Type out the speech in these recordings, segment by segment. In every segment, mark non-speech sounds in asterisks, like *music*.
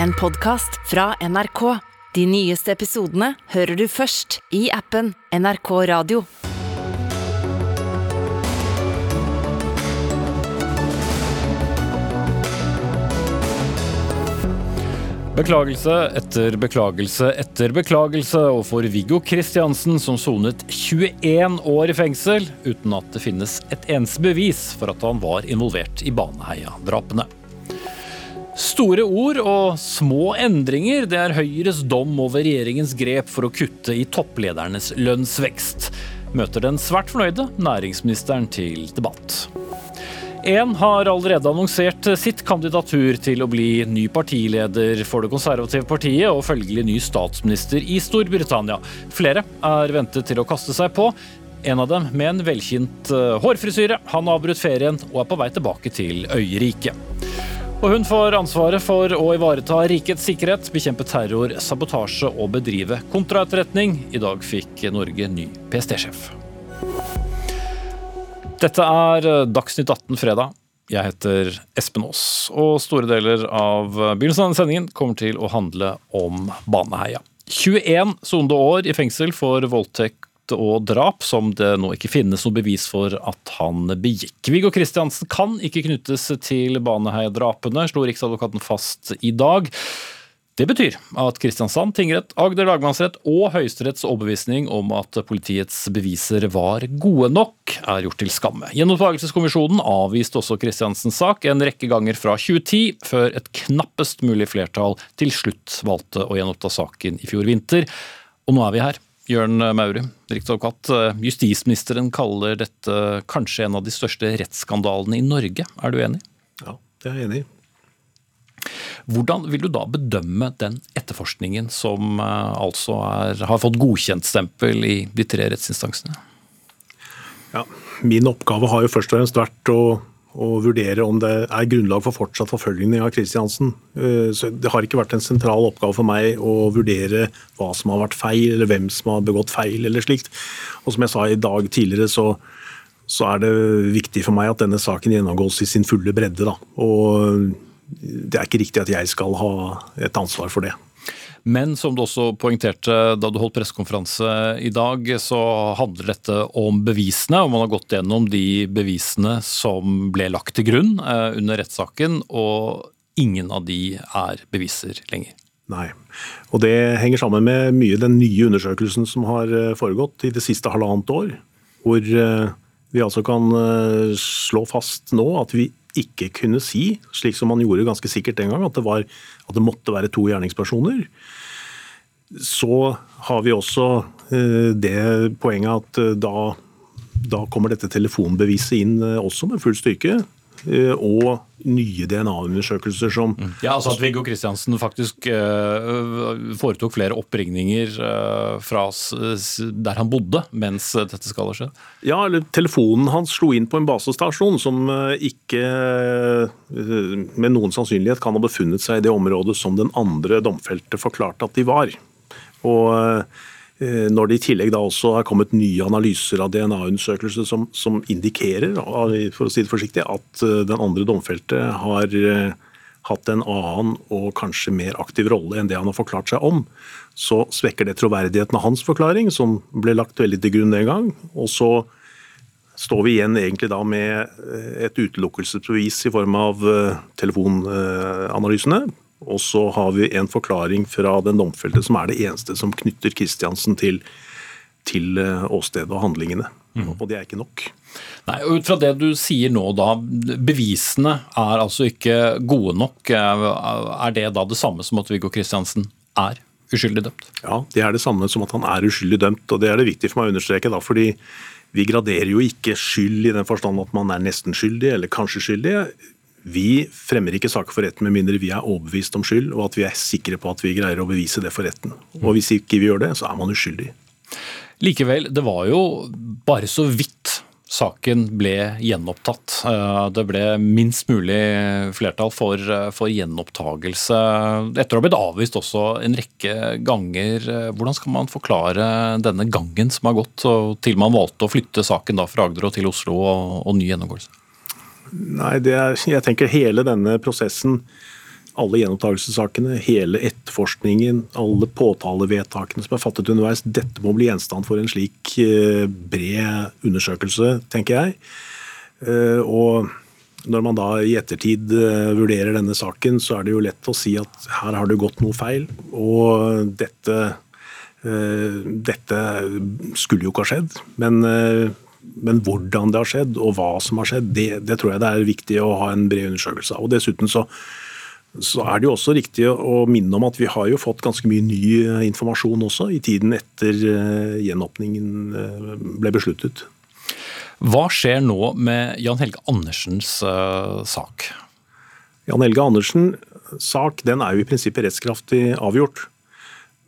en podkast fra NRK. De nyeste episodene hører du først i appen NRK Radio. Beklagelse etter beklagelse etter beklagelse overfor Viggo Kristiansen, som sonet 21 år i fengsel uten at det finnes et eneste bevis for at han var involvert i Baneheia-drapene. Store ord og små endringer, det er Høyres dom over regjeringens grep for å kutte i toppledernes lønnsvekst. Møter den svært fornøyde næringsministeren til debatt. Én har allerede annonsert sitt kandidatur til å bli ny partileder for det konservative partiet og følgelig ny statsminister i Storbritannia. Flere er ventet til å kaste seg på. En av dem med en velkjent eh, hårfrisyre. Han har avbrutt ferien og er på vei tilbake til øyriket. Og hun får ansvaret for å ivareta rikets sikkerhet, bekjempe terror, sabotasje og bedrive kontraetterretning. I dag fikk Norge ny PST-sjef. Dette er Dagsnytt 18 fredag. Jeg heter Espen Aas, og store deler av begynnelsen av denne sendingen kommer til å handle om Baneheia. 21 sonede år i fengsel for voldtekt og drap, som det nå ikke finnes noe bevis for at han begikk. Viggo Kristiansen kan ikke knyttes til Baneheia-drapene, slo Riksadvokaten fast i dag. Det betyr at Kristiansand tingrett, Agder lagmannsrett og Høyesteretts overbevisning om at politiets beviser var gode nok, er gjort til skamme. Gjenopptakelseskommisjonen avviste også Kristiansens sak en rekke ganger fra 2010, før et knappest mulig flertall til slutt valgte å gjenoppta saken i fjor vinter. Og nå er vi her. Jørn Mauri, riksadvokat. Justisministeren kaller dette kanskje en av de største rettsskandalene i Norge. Er du enig? Ja, det er jeg enig i. Hvordan vil du da bedømme den etterforskningen som eh, altså er, har fått godkjentstempel i de tre rettsinstansene? Ja, min oppgave har jo først og fremst vært å, å vurdere om det er grunnlag for fortsatt forfølging av Kristiansen. Eh, så det har ikke vært en sentral oppgave for meg å vurdere hva som har vært feil, eller hvem som har begått feil, eller slikt. Og som jeg sa i dag tidligere, så, så er det viktig for meg at denne saken gjennomgås i sin fulle bredde. Da. Og det er ikke riktig at jeg skal ha et ansvar for det. Men som du også poengterte da du holdt pressekonferanse i dag, så handler dette om bevisene. Og man har gått gjennom de bevisene som ble lagt til grunn eh, under rettssaken. Og ingen av de er beviser lenger. Nei. Og det henger sammen med mye den nye undersøkelsen som har eh, foregått i det siste halvannet år. Hvor eh, vi altså kan slå fast nå at vi ikke kunne si, slik som man gjorde ganske sikkert den gang, at det, var, at det måtte være to gjerningspersoner. Så har vi også eh, det poenget at eh, da, da kommer dette telefonbeviset inn eh, også med full styrke. Eh, og nye DNA-undersøkelser som mm. Ja, altså At Viggo Kristiansen faktisk uh, foretok flere oppringninger uh, fra der han bodde mens dette skal ha skjedd? Ja, eller telefonen hans slo inn på en basestasjon som ikke med noen sannsynlighet kan ha befunnet seg i det området som den andre domfelte forklarte at de var. Og Eh, når det i tillegg da også har kommet nye analyser av DNA-undersøkelser som, som, indikerer for å si det forsiktig, at eh, den andre domfelte har eh, hatt en annen og kanskje mer aktiv rolle enn det han har forklart seg om, så svekker det troverdigheten av hans forklaring, som ble lagt veldig til grunn den gang. Og så står vi igjen egentlig da med et utelukkelsesbevis i form av telefonanalysene, og så har vi en forklaring fra den domfelte som er det eneste som knytter Kristiansen til, til eh, åstedet og handlingene. Mm. Og det er ikke nok. Nei, og Ut fra det du sier nå, da. Bevisene er altså ikke gode nok. Er det da det samme som at Viggo Kristiansen er uskyldig dømt? Ja, det er det samme som at han er uskyldig dømt. og Det er det viktig for meg å understreke. da, fordi vi graderer jo ikke skyld i den forstand at man er nesten skyldig eller kanskje skyldig. Vi fremmer ikke saker for retten med mindre vi er overbevist om skyld, og at vi er sikre på at vi greier å bevise det for retten. Og Hvis ikke vi gjør det, så er man uskyldig. Likevel, det var jo bare så vidt saken ble gjenopptatt. Eh, det ble minst mulig flertall for, for gjenopptagelse. Etter å ha blitt avvist også en rekke ganger. Hvordan skal man forklare denne gangen som har gått, til man valgte å flytte saken fra Agder til Oslo og, og ny gjennomgåelse? Nei, er, jeg tenker hele denne prosessen alle gjenopptakelsessakene, hele etterforskningen, alle påtalevedtakene som er fattet underveis. Dette må bli gjenstand for en slik eh, bred undersøkelse, tenker jeg. Eh, og når man da i ettertid eh, vurderer denne saken, så er det jo lett å si at her har det gått noe feil. Og dette, dette skulle jo ikke ha skjedd. Men, men, hvordan det har skjedd og hva som har skjedd, det, det tror jeg det er viktig å ha en bred undersøkelse av. Og dessuten så så er det jo også riktig å minne om at vi har jo fått ganske mye ny eh, informasjon også i tiden etter eh, gjenåpningen eh, ble besluttet. Hva skjer nå med Jan Helge Andersens uh, sak? Jan Helge Andersens sak den er jo i prinsippet rettskraftig avgjort.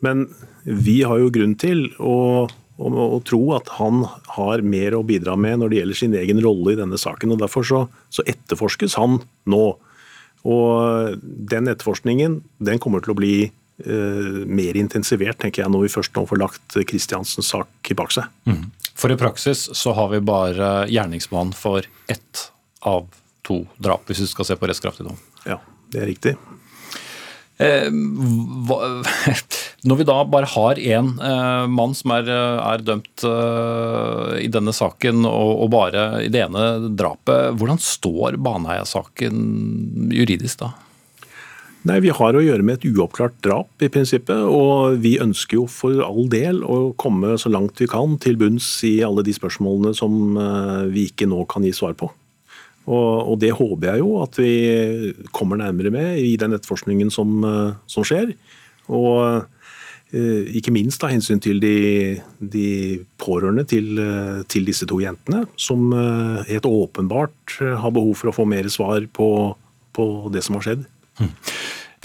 Men vi har jo grunn til å, å, tro at han har mer å bidra med når det gjelder sin egen rolle i denne saken. og Derfor så, så etterforskes han nå. Og den etterforskningen den kommer til å bli eh, mer intensivert tenker jeg, når vi først nå får lagt Kristiansens sak bak seg. Mm. For i praksis så har vi bare gjerningsmann for ett av to drap, hvis vi skal se på rettskraftig dom. Ja, det er riktig. Eh, *laughs* når vi da bare har én eh, mann som er, er dømt eh, i denne saken, og, og, bare i det ene drapet, hvordan står Baneheia-saken juridisk da? Nei, Vi har å gjøre med et uoppklart drap i prinsippet, og vi ønsker jo for all del å komme så langt vi kan til bunns i alle de spørsmålene som vi ikke nå kan gi svar på. Og, og, det håper jeg jo at vi kommer nærmere med i den etterforskningen som, eh, som skjer. Og eh, ikke minst av hensyn til de, de pårørende til, eh, til, disse to jentene, som helt åpenbart har behov for å få mer svar på, på det som har skjedd. Mm.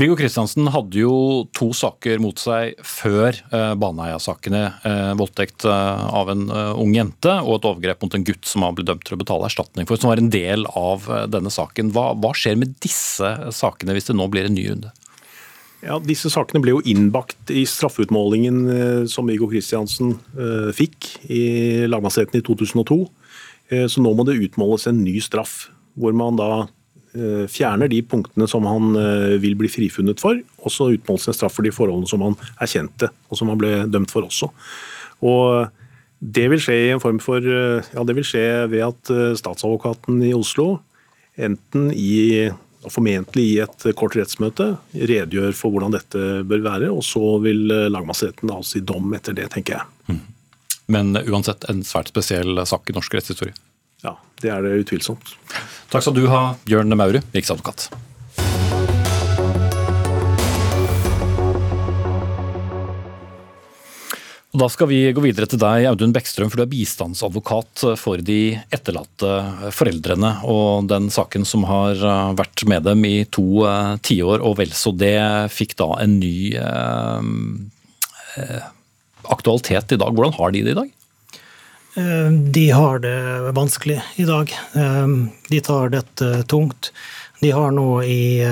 Viggo Kristiansen hadde jo to saker mot seg før eh, Baneheia-sakene. Eh, voldtekt eh, av en ung jente og et overgrep mot en gutt som han ble dømt til å betale erstatning for, som var en del av denne saken. Hva, hva, skjer med disse sakene hvis det nå blir en ny runde? Ja, Disse sakene ble jo innbakt i straffeutmålingen som Viggo Kristiansen fikk i lagmannsretten i 2002. Så nå må det utmåles en ny straff, hvor man da fjerner de punktene som han eh, vil bli frifunnet for, og så utmåles en straff for de forholdene som han erkjente, og som han ble dømt for også. Og det vil skje i en form for eh, Ja, det vil skje ved at statsadvokaten i Oslo enten i formentlig i et kort rettsmøte redegjør for hvordan dette bør være, og så vil lagmannsretten avsi dom etter det, tenker jeg. Mm. Men uansett en svært spesiell sak i norsk rettshistorie? Ja, det er det utvilsomt. Takk skal du ha, Bjørn Maure, riksadvokat. Da skal vi gå videre til deg, Audun Bekkstrøm, for du er bistandsadvokat for de etterlatte foreldrene. Og den saken som har vært med dem i to uh, tiår og vel så det, fikk da en ny uh, uh, aktualitet i dag. Hvordan har de det i dag? Eh, de har det vanskelig i dag. Eh, de tar dette tungt. De har nå i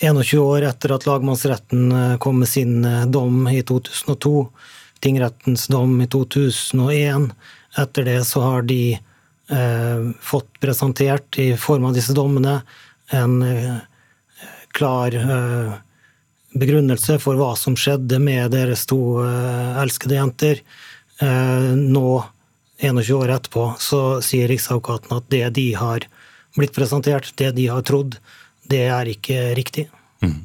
21 eh, år etter at lagmannsretten kom med sin dom i 2002, tingrettens dom i 2001, etter det så har de fått presentert i form av disse dommene en klar begrunnelse for hva som skjedde med deres to elskede jenter. Eh, nå, 21 år etterpå, så sier Riksadvokaten at det de har blitt presentert, det de har trodd, det er ikke riktig. Mm.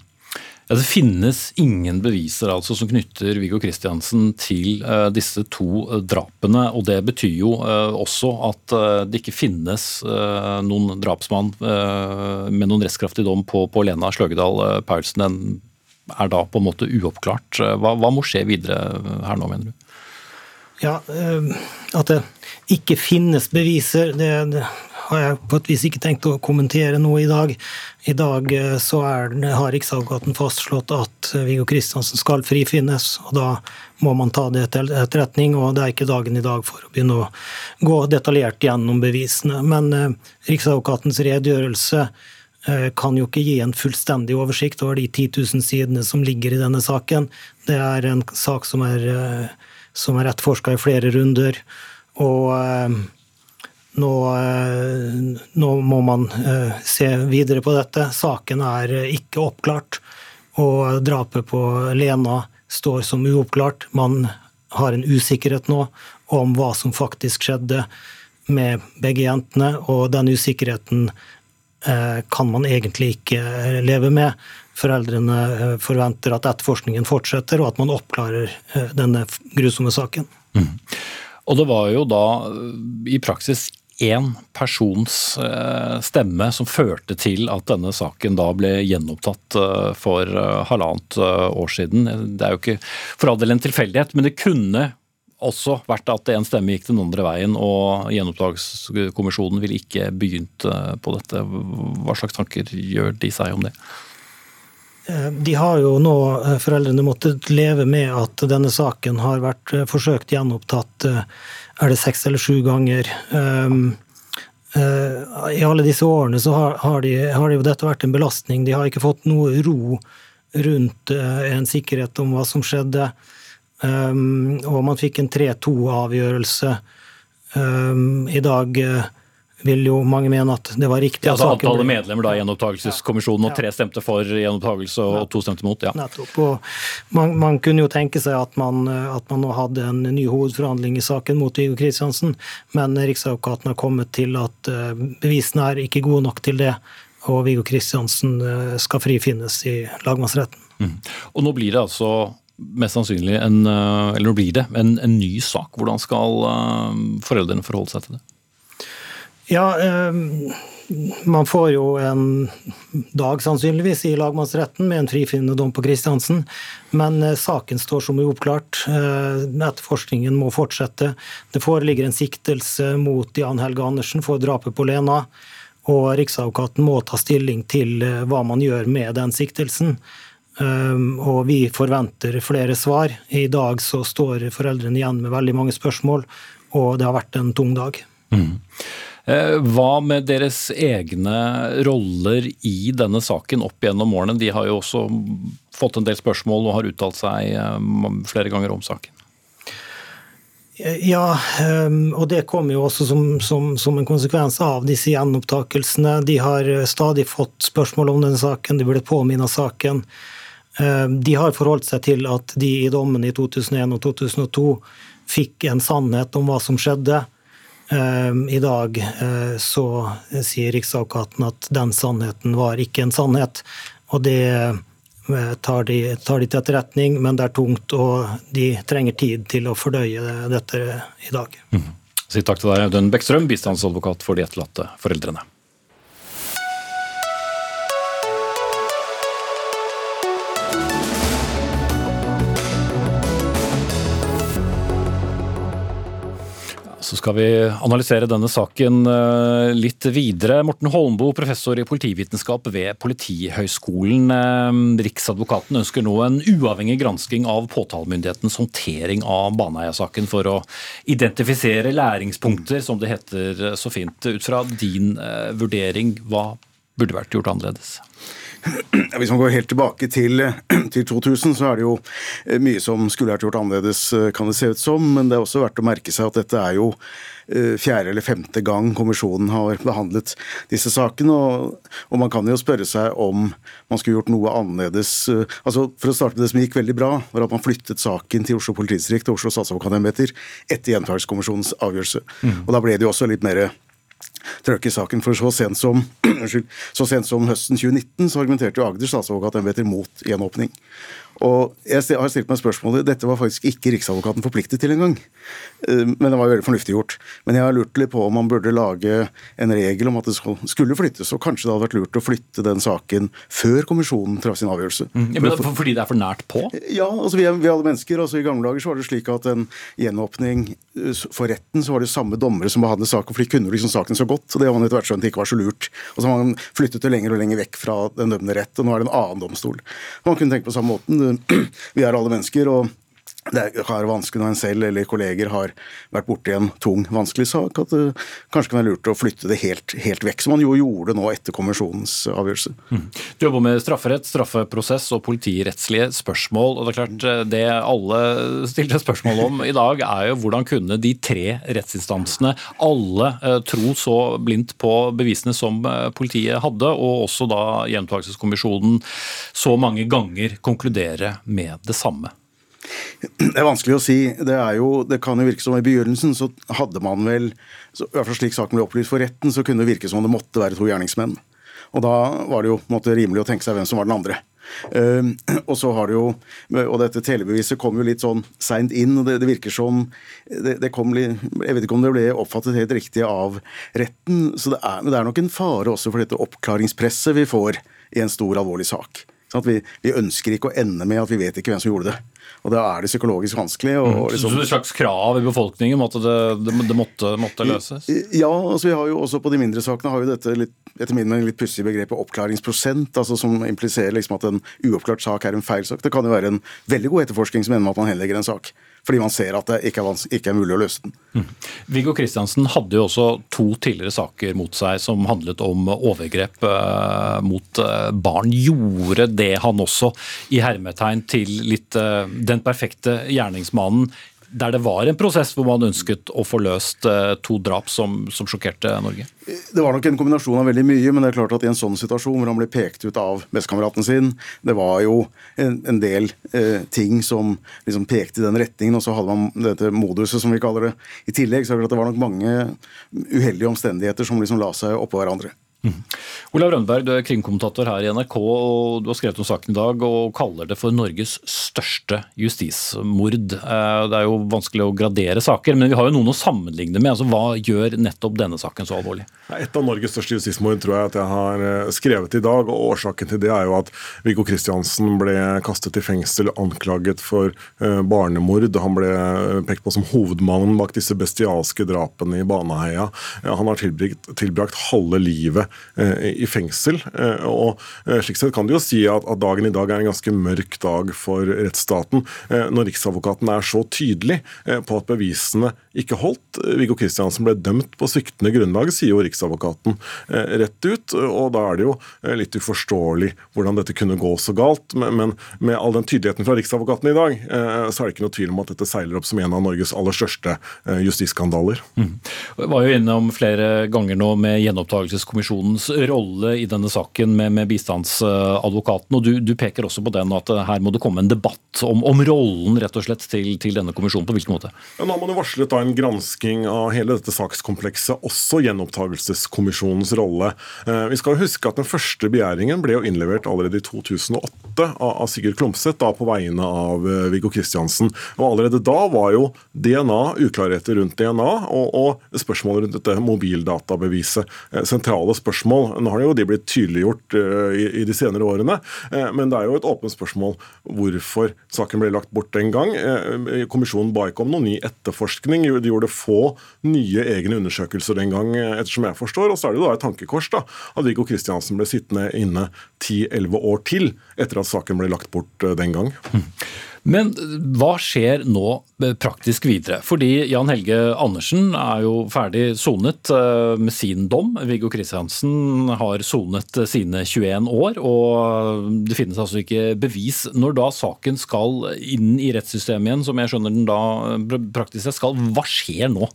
Ja, det finnes ingen beviser altså som knytter Viggo Kristiansen til uh, disse to uh, drapene. og Det betyr jo uh, også at det ikke finnes noen drapsmann med noen rettskraftig dom på, på Lena Sløgedal Paulsen. Den er da på en måte uoppklart. Hva, hva må skje videre her nå, mener du? Ja, eh, At det ikke finnes beviser, det, har jeg på et vis ikke tenkt å kommentere noe i dag. I dag eh, så er, har Riksadvokaten fastslått at Viggo Kristiansen skal frifinnes. og Da må man ta det til etterretning, og det er ikke dagen i dag for å begynne å gå detaljert gjennom bevisene. Men eh, Riksadvokatens redegjørelse kan jo ikke gi en fullstendig oversikt over de 10 000 sidene som ligger i denne saken. Det er en sak som er som er etterforska i flere runder. Og eh, nå, nå, må man se videre på dette. Saken er ikke oppklart. Og drapet på Lena står som uoppklart. Man har en usikkerhet nå om hva som faktisk skjedde med begge jentene, og den usikkerheten eh, kan man egentlig ikke leve med. Foreldrene eh, forventer at etterforskningen fortsetter, og at man oppklarer eh, denne grusomme saken. Mm. Og det var jo da i praksis én persons stemme som førte til at denne saken da ble gjenopptatt for halvannet år siden. Det er jo ikke for all del en tilfeldighet, men det kunne også vært at en stemme gikk den andre veien, og gjenopptakskommisjonen ville ikke begynt eh, på dette. Hva slags tanker gjør de seg om det? Eh, de har jo nå, eh, foreldrene, måttet leve med at denne saken har vært forsøkt gjenopptatt er det seks eller sju ganger. I alle disse årene så har, de, har jo dette vært en belastning. De har ikke fått noe ro rundt en sikkerhet om hva som skjedde. Um, og man fikk en 3-2-avgjørelse. Um, I dag vil jo mange mene at det var riktig. Ja, altså Antallet medlemmer da i gjenopptakelseskommisjonen, og tre stemte for gjenopptakelse og to stemte mot. ja. Nettopp. Og man, man, kunne jo tenke seg at man, at man nå hadde en ny hovedforhandling i saken mot Viggo Kristiansen, men Riksadvokaten har kommet til at uh, bevisene er ikke gode nok til det, og Viggo Kristiansen uh, skal frifinnes i lagmannsretten. Mm. Og nå blir det altså mest sannsynlig en, eh, eller nå blir det, en, en ny sak. Hvordan skal foreldrene forholde seg til det? Ja, um, man får jo en dag sannsynligvis i lagmannsretten med en frifinnende dom på Kristiansen, men uh, saken står som uoppklart. Uh, etterforskningen må fortsette. Det foreligger en siktelse mot Jan Helge Andersen for drapet på Lena, og Riksadvokaten må ta stilling til hva man gjør med den siktelsen. Ehm, og vi forventer flere svar. I dag så står foreldrene igjen med veldig mange spørsmål, og det har vært en tung dag. Mm. Eh, hva med deres egne roller i denne saken opp gjennom årene? De har jo også fått en del spørsmål og har uttalt seg eh, flere ganger om saken. Ja, ehm, og det kom jo også som, som, som, en konsekvens av disse gjenopptakelsene. De har stadig fått spørsmål om denne saken, de ble påminnet saken. Eh, de har forholdt seg til at de i dommen i 2001 og 2002 fikk en sannhet om hva som skjedde. Eh, I dag eh, så sier Riksadvokaten at den sannheten var ikke en sannhet. Og det tar de, tar de til etterretning, men det er tungt, og de trenger tid til å fordøye dette i dag. Mm. Si takk til deg, Audun Bekkstrøm, bistandsadvokat for de etterlatte foreldrene. Skal vi analysere denne saken eh, litt videre. Morten Holmboe, professor i politivitenskap ved Politihøgskolen. Eh, Riksadvokaten ønsker nå en uavhengig gransking av påtalemyndighetens håndtering av Baneheia-saken for å identifisere læringspunkter, som det heter så fint. Ut fra din eh, vurdering, hva burde vært gjort annerledes? Hvis man går helt tilbake til, til, 2000, så er det jo eh, mye som skulle vært gjort annerledes, eh, kan det se ut som. Men det er også verdt å merke seg at dette er jo eh, fjerde eller femte gang kommisjonen har behandlet disse sakene. Og, og, man kan jo spørre seg om man skulle gjort noe annerledes. Altså, For å starte med det som gikk veldig bra, var at man flyttet saken til Oslo politidistrikt og Oslo statsadvokatembeter etter gjentakskommisjonens avgjørelse. Mm. Og da ble det jo også litt mer trøkk i saken. For så sent som, *clears throat* så sent som høsten 2019 så argumenterte jo Agder statsadvokatembeter mot gjenåpning. Og jeg har stilt meg spørsmålet, Dette var faktisk ikke Riksadvokaten forpliktet til engang. Eh, men det var veldig fornuftig gjort. Men jeg har lurt litt på om man burde lage en regel om at det skulle flyttes. Og kanskje det hadde vært lurt å flytte den saken før kommisjonen traff sin avgjørelse. Mm. Ja, men for, fordi det er for nært på? Ja, altså vi er, vi er alle mennesker. altså I gamle dager så var det slik at en gjenåpning for retten så var det samme dommere som behandlet saken, for de kunne liksom saken så godt. og Det har man etter hvert skjønt ikke var så lurt. Og så har man flyttet det lenger og lenger vekk fra den dømmende rett, og nå er det en annen domstol. Man kunne tenke på samme måten *clears throat* vi er alle mennesker. og det er vanskelig når en selv eller kolleger har vært borti en tung, vanskelig sak, at det kanskje kan være lurt å flytte det helt, helt vekk, som man jo gjorde nå etter kommisjonens avgjørelse. Mm. Du jobber med strafferett, straffeprosess og politirettslige spørsmål. og Det er klart eh, det alle stilte spørsmål om i dag, er jo hvordan kunne de tre rettsinstansene alle eh, tro så blindt på bevisene som eh, politiet hadde, og også da Gjentakelseskommisjonen så mange ganger konkludere med det samme? Det er vanskelig å si. Det, jo, det, kan jo virke som i begynnelsen så hadde man vel så, i hvert fall slik saken ble opplyst for retten, så kunne det virke som det måtte være to gjerningsmenn. Og da var det jo måte, rimelig å tenke seg hvem som var den andre. Uh, *clears throat* og så har det jo, og dette telebeviset kom jo litt sånn seint inn. og det, det, virker som det, det, kom litt, Jeg vet ikke om det ble oppfattet helt riktig av retten. så det er, det er nok en fare også for dette oppklaringspresset vi får i en stor, alvorlig sak. Sånn vi, vi, ønsker ikke å ende med at vi vet ikke hvem som gjorde det. Og da er det psykologisk vanskelig. Og, mm. liksom, så et slags krav i befolkningen om at det, det, det måtte, måtte, løses? Ja, altså vi har jo også på de mindre sakene har jo dette litt, etter min mening litt pussige begrepet oppklaringsprosent, altså som impliserer liksom at en uoppklart sak er en feil sak. Det kan jo være en veldig god etterforskning som ender med at man henlegger en sak fordi man ser at det ikke er, ikke er mulig å løse den. Mm. Viggo Kristiansen hadde jo også to tidligere saker mot seg som handlet om overgrep eh, mot eh, barn. Gjorde det han også i hermetegn til litt eh, den perfekte gjerningsmannen der det var en prosess hvor man ønsket å få løst eh, to drap som, som, sjokkerte Norge? Det var nok en kombinasjon av veldig mye, men det er klart at i en sånn situasjon hvor han ble pekt ut av bestekameraten sin, det var jo en, en del eh, ting som liksom pekte i den retningen, og så hadde man dette moduset, som vi kaller det, i tillegg. Så er det var nok mange uheldige omstendigheter som liksom la seg oppå hverandre. Mm. Olav Rønneberg, du er krimkommentator her i NRK, og du har skrevet om saken i dag og kaller det for Norges største justismord. Eh, det er jo vanskelig å gradere saker, men vi har jo noen å sammenligne med. Altså, hva gjør nettopp denne saken så alvorlig? Et av Norges største justismord tror jeg at jeg har eh, skrevet i dag. og Årsaken til det er jo at Viggo Kristiansen ble kastet i fengsel anklaget for eh, barnemord. Han ble pekt på som hovedmannen bak disse bestialske drapene i Baneheia. Han har tilbrakt, tilbrakt halve livet i fengsel. Eh, og eh, slik sett kan du jo si at, at, dagen i dag er en ganske mørk dag for rettsstaten, når Riksadvokaten er så tydelig på at bevisene ikke holdt. Viggo Kristiansen ble dømt på sviktende grunnlag, sier jo Riksadvokaten rett ut. og Da er det jo litt uforståelig hvordan dette kunne gå så galt. Men med all den tydeligheten fra Riksadvokaten i dag, så er det ikke noe tvil om at dette seiler opp som en av Norges aller største justisskandaler. Mm. Jeg var jo innom flere ganger nå med gjenopptakelseskommisjonens rolle i denne saken med, med bistandsadvokaten. og du, du, peker også på den at her må det komme en debatt om, om rollen rett og slett til, til, denne kommisjonen. På hvilken måte? Ja, nå har man jo varslet da en gransking av hele dette sakskomplekset, også gjenopptakelseskommisjonens rolle. Eh, vi skal huske at Den første begjæringen ble jo innlevert allerede i 2008 av, Sigurd Klomsæt på vegne av uh, Viggo Kristiansen. Og Allerede da var jo DNA, uklarheter rundt DNA og, og spørsmål rundt dette mobildatabeviset eh, sentrale spørsmål. Nå har jo de blitt tydeliggjort i, i, de senere årene, men det er jo et åpent spørsmål hvorfor saken ble lagt bort den gang. Kommisjonen ba ikke om noen ny etterforskning. De gjorde få nye egne undersøkelser den gang, ettersom jeg forstår. Og så er det jo da et tankekors da, at Viggo Kristiansen ble sittende inne 10-11 år til etter at saken ble lagt bort den gang. Mm. Men hva skjer nå praktisk videre? Fordi Jan Helge Andersen er jo ferdig sonet eh, med sin dom. Viggo Kristiansen har sonet sine 21 år, og det finnes altså ikke bevis. Når da saken skal inn i rettssystemet igjen, som jeg skjønner den da praktisk sett skal, hva skjer nå?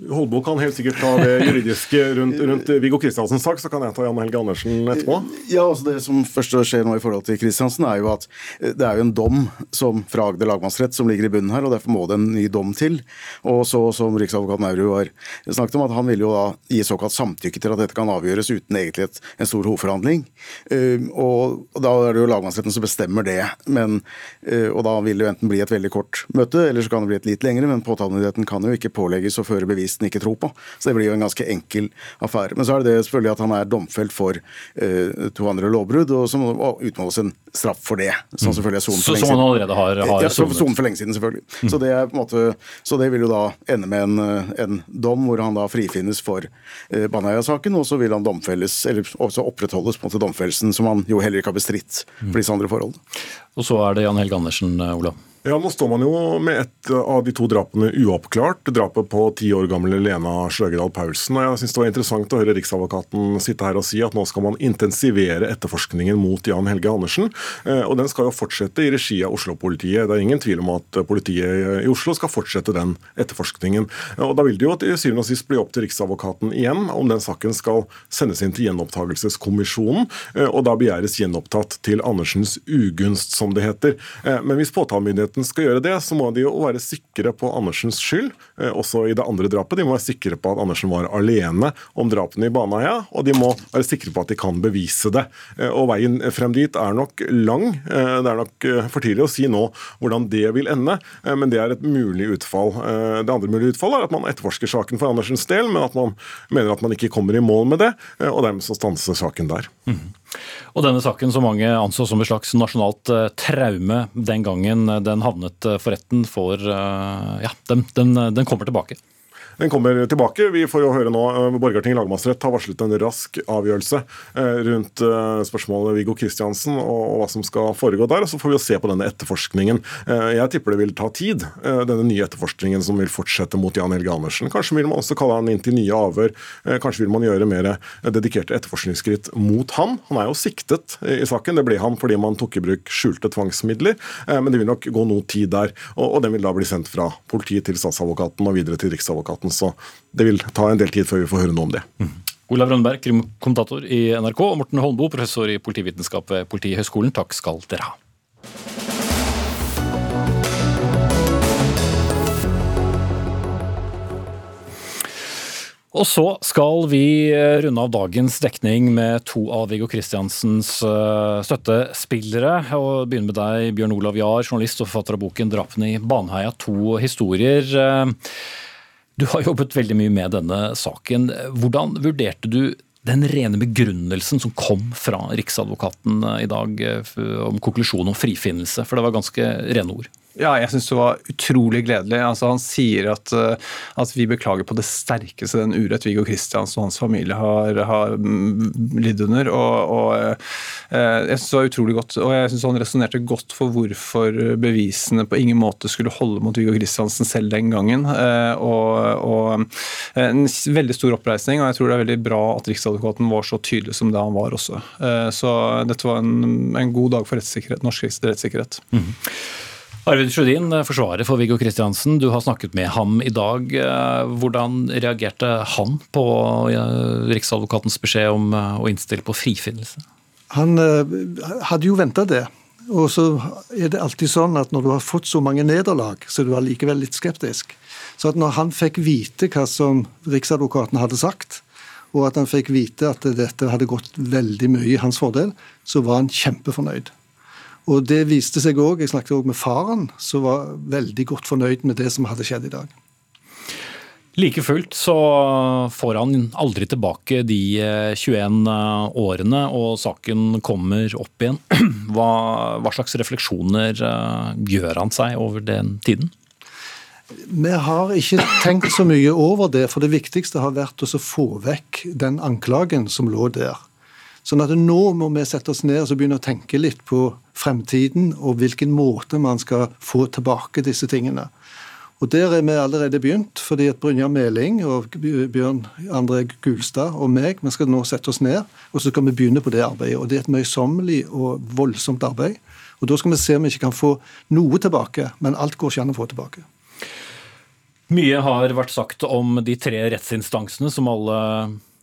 Holbo kan helt sikkert ta det juridiske rundt, rundt Viggo Kristiansens sak, så kan jeg ta Jan Helge Andersen etterpå. Ja, altså Det som først skjer nå i forhold til Kristiansen, er jo at eh, det er jo en dom som fra Agder lagmannsrett som ligger i bunnen her, og derfor må det en ny dom til. Og så som riksadvokat Maurud har snakket om, at han vil jo da gi såkalt samtykke til at dette kan avgjøres uten egentlig et, en stor hovedforhandling. Uh, og, da er det jo lagmannsretten som bestemmer det. Men, uh, og da vil det jo enten bli et veldig kort møte, eller så kan det bli et litt lengre, men påtalemyndigheten kan jo ikke pålegges å føre bevis journalisten ikke tror på. Så det blir jo en ganske enkel affære. Men så er det det selvfølgelig at han er domfelt for uh, to andre lovbrudd, og så må det utmåles en straff for det. Som mm. selvfølgelig er sonet for lenge siden. Som han allerede har, har ja, sonet for lenge siden, selvfølgelig. Mm. Så, det er på en måte, så det vil jo da ende med en, eh, en dom hvor han da frifinnes for uh, Baneheia-saken, og så vil han domfelles, eller også opprettholdes på en måte domfellelsen, som han jo heller ikke har bestridt for disse andre forholdene. Og så er det Jan Helge Andersen, Olav. Ja, Nå står man jo med et av de to drapene uoppklart. Drapet på ti år gamle Lena Sløgedal Paulsen. og Jeg synes det var interessant å høre Riksadvokaten sitte her og si at nå skal man intensivere etterforskningen mot Jan Helge Andersen. Eh, og Den skal jo fortsette i regi av Oslo-politiet. Det er ingen tvil om at politiet i Oslo skal fortsette den etterforskningen. Eh, og Da vil det jo til syvende og sist bli opp til Riksadvokaten igjen om den saken skal sendes inn til Gjenopptakelseskommisjonen, eh, og da begjæres gjenopptatt til Andersens ugunst, som det heter. Men hvis påtalemyndigheten myndighetene skal gjøre det, så må de jo være sikre på Andersens skyld, eh, også i det andre drapet. De må være sikre på at Andersen var alene om drapene i Baneheia, og de må være sikre på at de kan bevise det. Eh, og Veien frem dit er nok lang. Eh, det er nok for tidlig å si nå hvordan det vil ende, men det er et mulig utfall. Det andre mulige utfallet er at man etterforsker saken for Andersens del, men at man mener at man ikke kommer i mål med det, og dermed så stanser saken der. Mm. Og denne saken som mange anså som et slags nasjonalt uh, traume den gangen den havnet uh, for retten, får Ja, den, den, den kommer tilbake. Den kommer tilbake. Vi får jo høre nå eh, Borgarting lagmannsrett har varslet en rask avgjørelse eh, rundt eh, spørsmålet Viggo Kristiansen og hva som skal foregå der. og Så får vi jo se på denne etterforskningen. Jeg tipper det vil ta tid, denne nye etterforskningen som vil fortsette mot Jan Helge Andersen. Kanskje vil man også kalle han inn til nye avhør. Kanskje vil man gjøre mer dedikerte etterforskningsskritt mot han. Han er jo siktet i saken. Det ble han fordi man tok i bruk skjulte tvangsmidler. Men det vil nok gå noe tid der. Og den vil da bli sendt fra politiet til statsadvokaten og videre til riksadvokaten så det vil ta en del tid før vi får høre noe om det. Mm. Olav Rønneberg, krimkommentator i NRK, og Morten Holmboe, professor i politivitenskap ved Politihøgskolen. Takk skal dere ha. Og så skal vi runde av dagens dekning med to av Viggo Kristiansens eh, støttespillere. og Begynne med deg, Bjørn Olav Jahr, journalist og forfatter av boken 'Drapene i Baneheia'. To historier. Eh, du har jobbet veldig mye med denne saken. Hvordan vurderte du den rene begrunnelsen som kom fra Riksadvokaten i dag eh, om konklusjonen om frifinnelse? For det var ganske rene ord. Ja, jeg syns det var utrolig gledelig. Altså, han sier at, eh, at, vi beklager på det sterkeste den urett Viggo Kristiansen og hans familie har, har mm, lidd under. Og, og eh, jeg synes det var utrolig godt, og jeg synes han resonnerte godt for hvorfor bevisene på ingen måte skulle holde mot Viggo Kristiansen selv den gangen. Eh, og, og, En veldig stor oppreisning, og jeg tror det er veldig bra at Riksadvokaten var så tydelig som det han var også. Så dette var en, en god dag for rettssikkerhet, norsk rettssikkerhet. Mm. Arvid Sjødin, forsvarer for Viggo Kristiansen. Du har snakket med ham i dag. Hvordan reagerte han på Riksadvokatens beskjed om å innstille på frifinnelse? Han eh, hadde jo venta det. Og så er det alltid sånn at når du har fått så mange nederlag, så er du allikevel litt skeptisk. Så at når han fikk vite hva som Riksadvokaten hadde sagt, og at han fikk vite at dette hadde gått veldig mye i hans fordel, så var han kjempefornøyd. Og det viste seg òg, jeg snakket òg med faren, som var veldig godt fornøyd med det som hadde skjedd i dag. Like fullt så får han aldri tilbake de 21 eh, årene, og saken kommer opp igjen. *clears throat* Hva, hva slags refleksjoner eh, gjør han seg over den tiden? Vi har ikke tenkt så mye over det, for det viktigste har vært å få vekk den anklagen som lå der. Sånn at nå må vi sette oss ned og begynne å tenke litt på fremtiden og hvilken måte man skal få tilbake disse tingene. Og Der er vi allerede begynt, fordi at Brynjar Meling og Bjørn André Gulstad og meg vi skal nå sette oss ned og så skal vi begynne på det arbeidet. Og Det er et møysommelig og voldsomt arbeid. Og Da skal vi se om vi ikke kan få noe tilbake, men alt går ikke an å få tilbake. Mye har vært sagt om de tre rettsinstansene som alle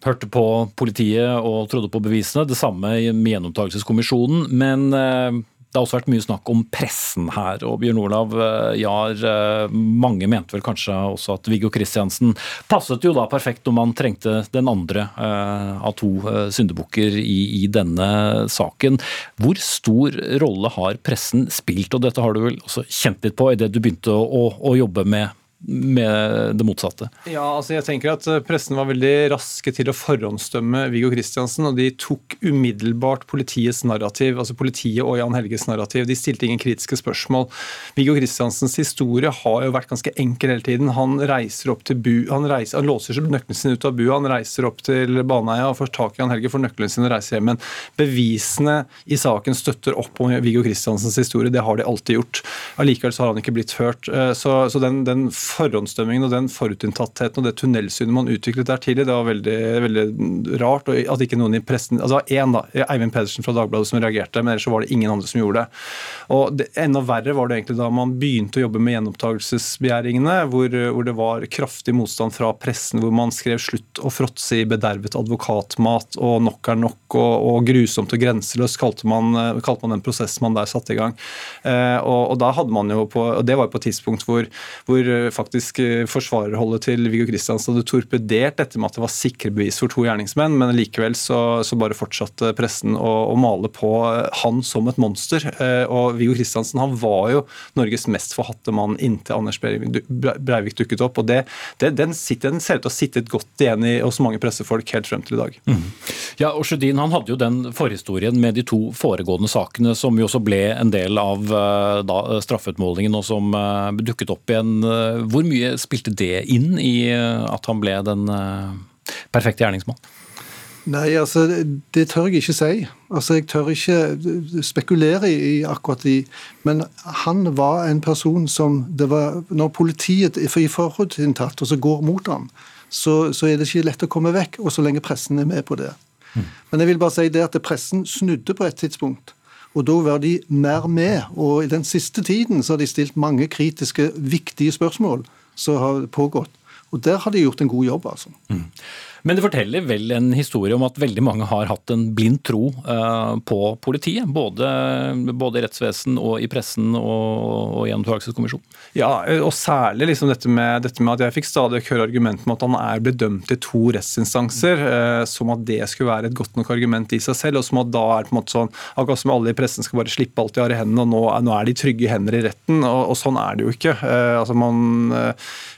hørte på politiet og trodde på bevisene. Det samme med gjenopptakelseskommisjonen. Men eh, det har også vært mye snakk om pressen her. og Bjørn Olav eh, Jahr, eh, mange mente vel kanskje også at Viggo Kristiansen passet jo da perfekt om man trengte den andre av to syndebukker i, i, denne saken. Hvor stor rolle har pressen spilt, og dette har du vel også kjent litt på idet du begynte å, å jobbe med med det motsatte? Ja, altså jeg tenker at eh, Pressen var veldig raske til å forhåndsdømme Viggo Kristiansen, og de tok umiddelbart politiets narrativ, altså politiet og Jan Helges narrativ. De stilte ingen kritiske spørsmål. Viggo Kristiansens historie har jo vært ganske enkel hele tiden. Han reiser opp til bu, han, reiser, han låser nøkkelen sin ut av bua, han reiser opp til Baneheia og får tak i Jan Helge, får nøkkelen sin og reiser hjem. Men bevisene i saken støtter opp om Viggo Kristiansens historie, det har de alltid gjort. Allikevel så har han ikke blitt hørt. Eh, så, så den, den forhåndsdømmingen og den forutinntattheten og det tunnelsynet man utviklet der tidlig, det var veldig, veldig rart. og at ikke noen i pressen, altså én da, Eivind Pedersen fra Dagbladet som reagerte, men ellers så var det ingen andre som gjorde det. Og det, Enda verre var det egentlig da man begynte å jobbe med gjenopptakelsesbegjæringene, hvor, hvor, det var kraftig motstand fra pressen, hvor man skrev 'slutt å fråtse i bedervet advokatmat' og 'nok er nok' og, og 'grusomt og grenseløst', kalte man, kalte man den prosessen man der satte i gang. Eh, og, og, da hadde man jo på, og Det var på et tidspunkt hvor, hvor faktisk eh, forsvarerholdet til Viggo Kristiansen hadde torpedert dette med at det var sikre bevis for to gjerningsmenn, men likevel så, så bare fortsatte pressen å, å, male på eh, han som et monster. Eh, og Viggo Kristiansen han var jo Norges mest forhatte mann inntil Anders Breivik dukket opp. og det, det, den, sitter, den, ser ut til å ha sittet godt igjen i, hos mange pressefolk helt frem til i dag. Mm. Ja, og Sjødin han hadde jo den forhistorien med de to foregående sakene, som jo også ble en del av da, straffeutmålingen, og som dukket opp igjen hvor mye spilte det inn i eh, at han ble den eh, perfekte gjerningsmann? Nei, altså, det tør jeg ikke si. Altså, Jeg tør ikke spekulere i akkurat de Men han var en person som det var Når politiet i forutinntatt og så går mot ham, så, så, er det ikke lett å komme vekk, og så lenge pressen er med på det. Mm. Men jeg vil bare si det at pressen snudde på et tidspunkt. Og da var de mer med. Og i den siste tiden så har de stilt mange kritiske, viktige spørsmål som har pågått. Og der har de gjort en god jobb, altså. Mm. Men det forteller vel en historie om at veldig mange har hatt en blind tro uh, på politiet. Både, både, i rettsvesen og i pressen og, og i Gjenopptakelseskommisjonen. Ja, og særlig liksom dette, med, dette, med, at jeg fikk stadig høre argumentet om at han er bedømt i to rettsinstanser. Uh, som at det skulle være et godt nok argument i seg selv. Og som at da er det på en måte sånn Akkurat som alle i pressen skal bare slippe alt de har i hendene, og nå, nå er de trygge hender i retten. Og, og sånn er det jo ikke. Uh, altså man,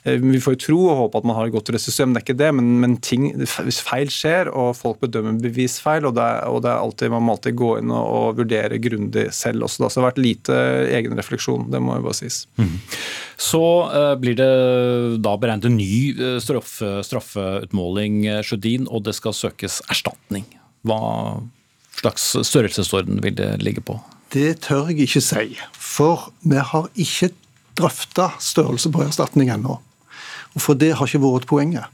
vi får jo tro og håpe at man har et godt rettssystem, det er ikke det, men, men ting feil skjer, og folk bedømmer bevisfeil, og det, er, og det er alltid, man må alltid gå inn og, og vurdere grundig selv også. Da. Så det har vært lite egenrefleksjon, det må jo bare sies. Mm. Så uh, blir det da beregnet en ny uh, straffe, straffeutmåling, uh, Sjødin, og det skal søkes erstatning. Hva slags størrelsesorden vil det ligge på? Det tør jeg ikke si, for vi har ikke drøfta størrelse på erstatning ennå. For det har ikke vært poenget.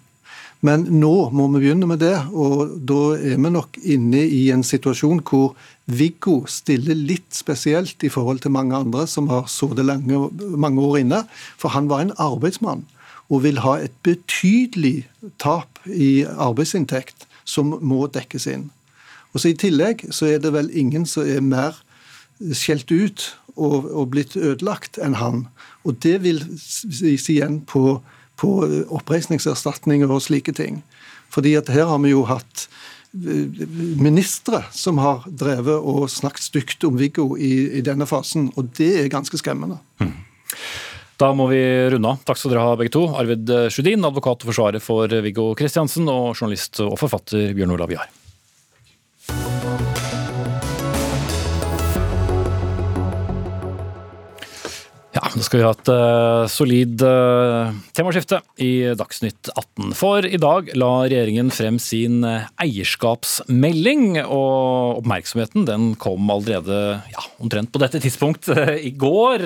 Men nå må vi begynne med det, og da er vi nok inne i en situasjon hvor Viggo stiller litt spesielt i forhold til mange andre som har sittet mange år inne. For han var en arbeidsmann og vil ha et betydelig tap i arbeidsinntekt som må dekkes inn. Og så I tillegg så er det vel ingen som er mer skjelt ut og, og blitt ødelagt enn han. Og det vil sies igjen på på oppreisningserstatninger og slike ting. Fordi at her har vi jo hatt eh, ministre som har drevet og snakket stygt om Viggo i, i, denne fasen, og det er ganske skremmende. Hmm. Da må vi runde av. Takk skal dere ha begge to. Arvid Sjudin, advokat og forsvarer for Viggo Kristiansen, og journalist og forfatter Bjørn Olav Jahr. Nå skal vi ha et uh, solid uh, temaskifte i Dagsnytt 18. For i dag la regjeringen frem sin uh, eierskapsmelding, og oppmerksomheten den kom allerede ja, omtrent på dette tidspunkt i går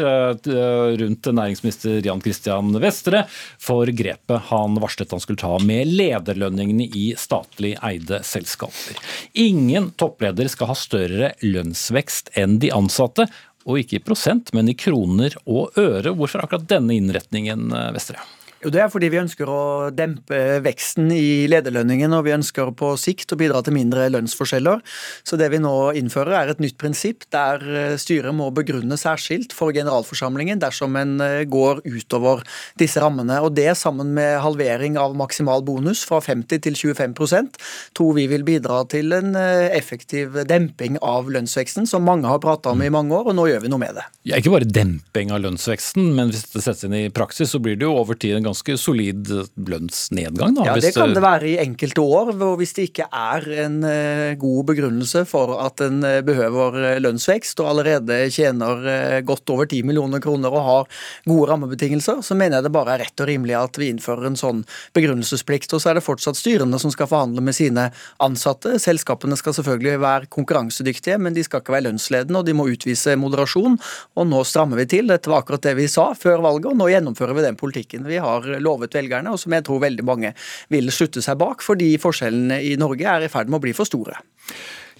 rundt næringsminister Jan Christian Vestre for grepet han varslet han skulle ta med lederlønningene i statlig eide selskaper. Ingen toppleder skal ha større lønnsvekst enn de ansatte, og ikke i prosent, men i kroner og øre. Hvorfor akkurat denne innretningen, eh, Vestre? Jo, Det er fordi vi ønsker å dempe veksten i lederlønningen, og vi ønsker på sikt å bidra til mindre lønnsforskjeller. Så det vi nå innfører er et nytt prinsipp der eh, styret må begrunne særskilt for generalforsamlingen dersom en eh, går utover disse rammene. Og det sammen med halvering av maksimal bonus fra 50 til 25% tror vi vil bidra til en eh, effektiv demping av lønnsveksten, som mange har prata om i mange år, og nå gjør vi noe med det. Ja, ikke bare demping av lønnsveksten, men hvis det settes inn i praksis, så blir det jo over tid en ganske solid lønnsnedgang? Da, ja, Det kan det være i enkelte år, hvis det ikke er en eh, god begrunnelse for at en eh, behøver eh, lønnsvekst og allerede tjener godt over 10 millioner kroner og har gode rammebetingelser, så mener jeg det bare er rett og rimelig at vi innfører en sånn begrunnelsesplikt. Og så er det fortsatt styrene som skal forhandle med sine ansatte. Selskapene skal selvfølgelig være konkurransedyktige, men de skal ikke være lønnsledende, og de må utvise moderasjon. Og nå strammer vi til. Dette var akkurat det vi sa før valget, og nå gjennomfører vi den politikken vi har lovet velgerne, og som jeg tror veldig mange vil slutte seg bak, fordi forskjellene i Norge er i ferd med å bli for store.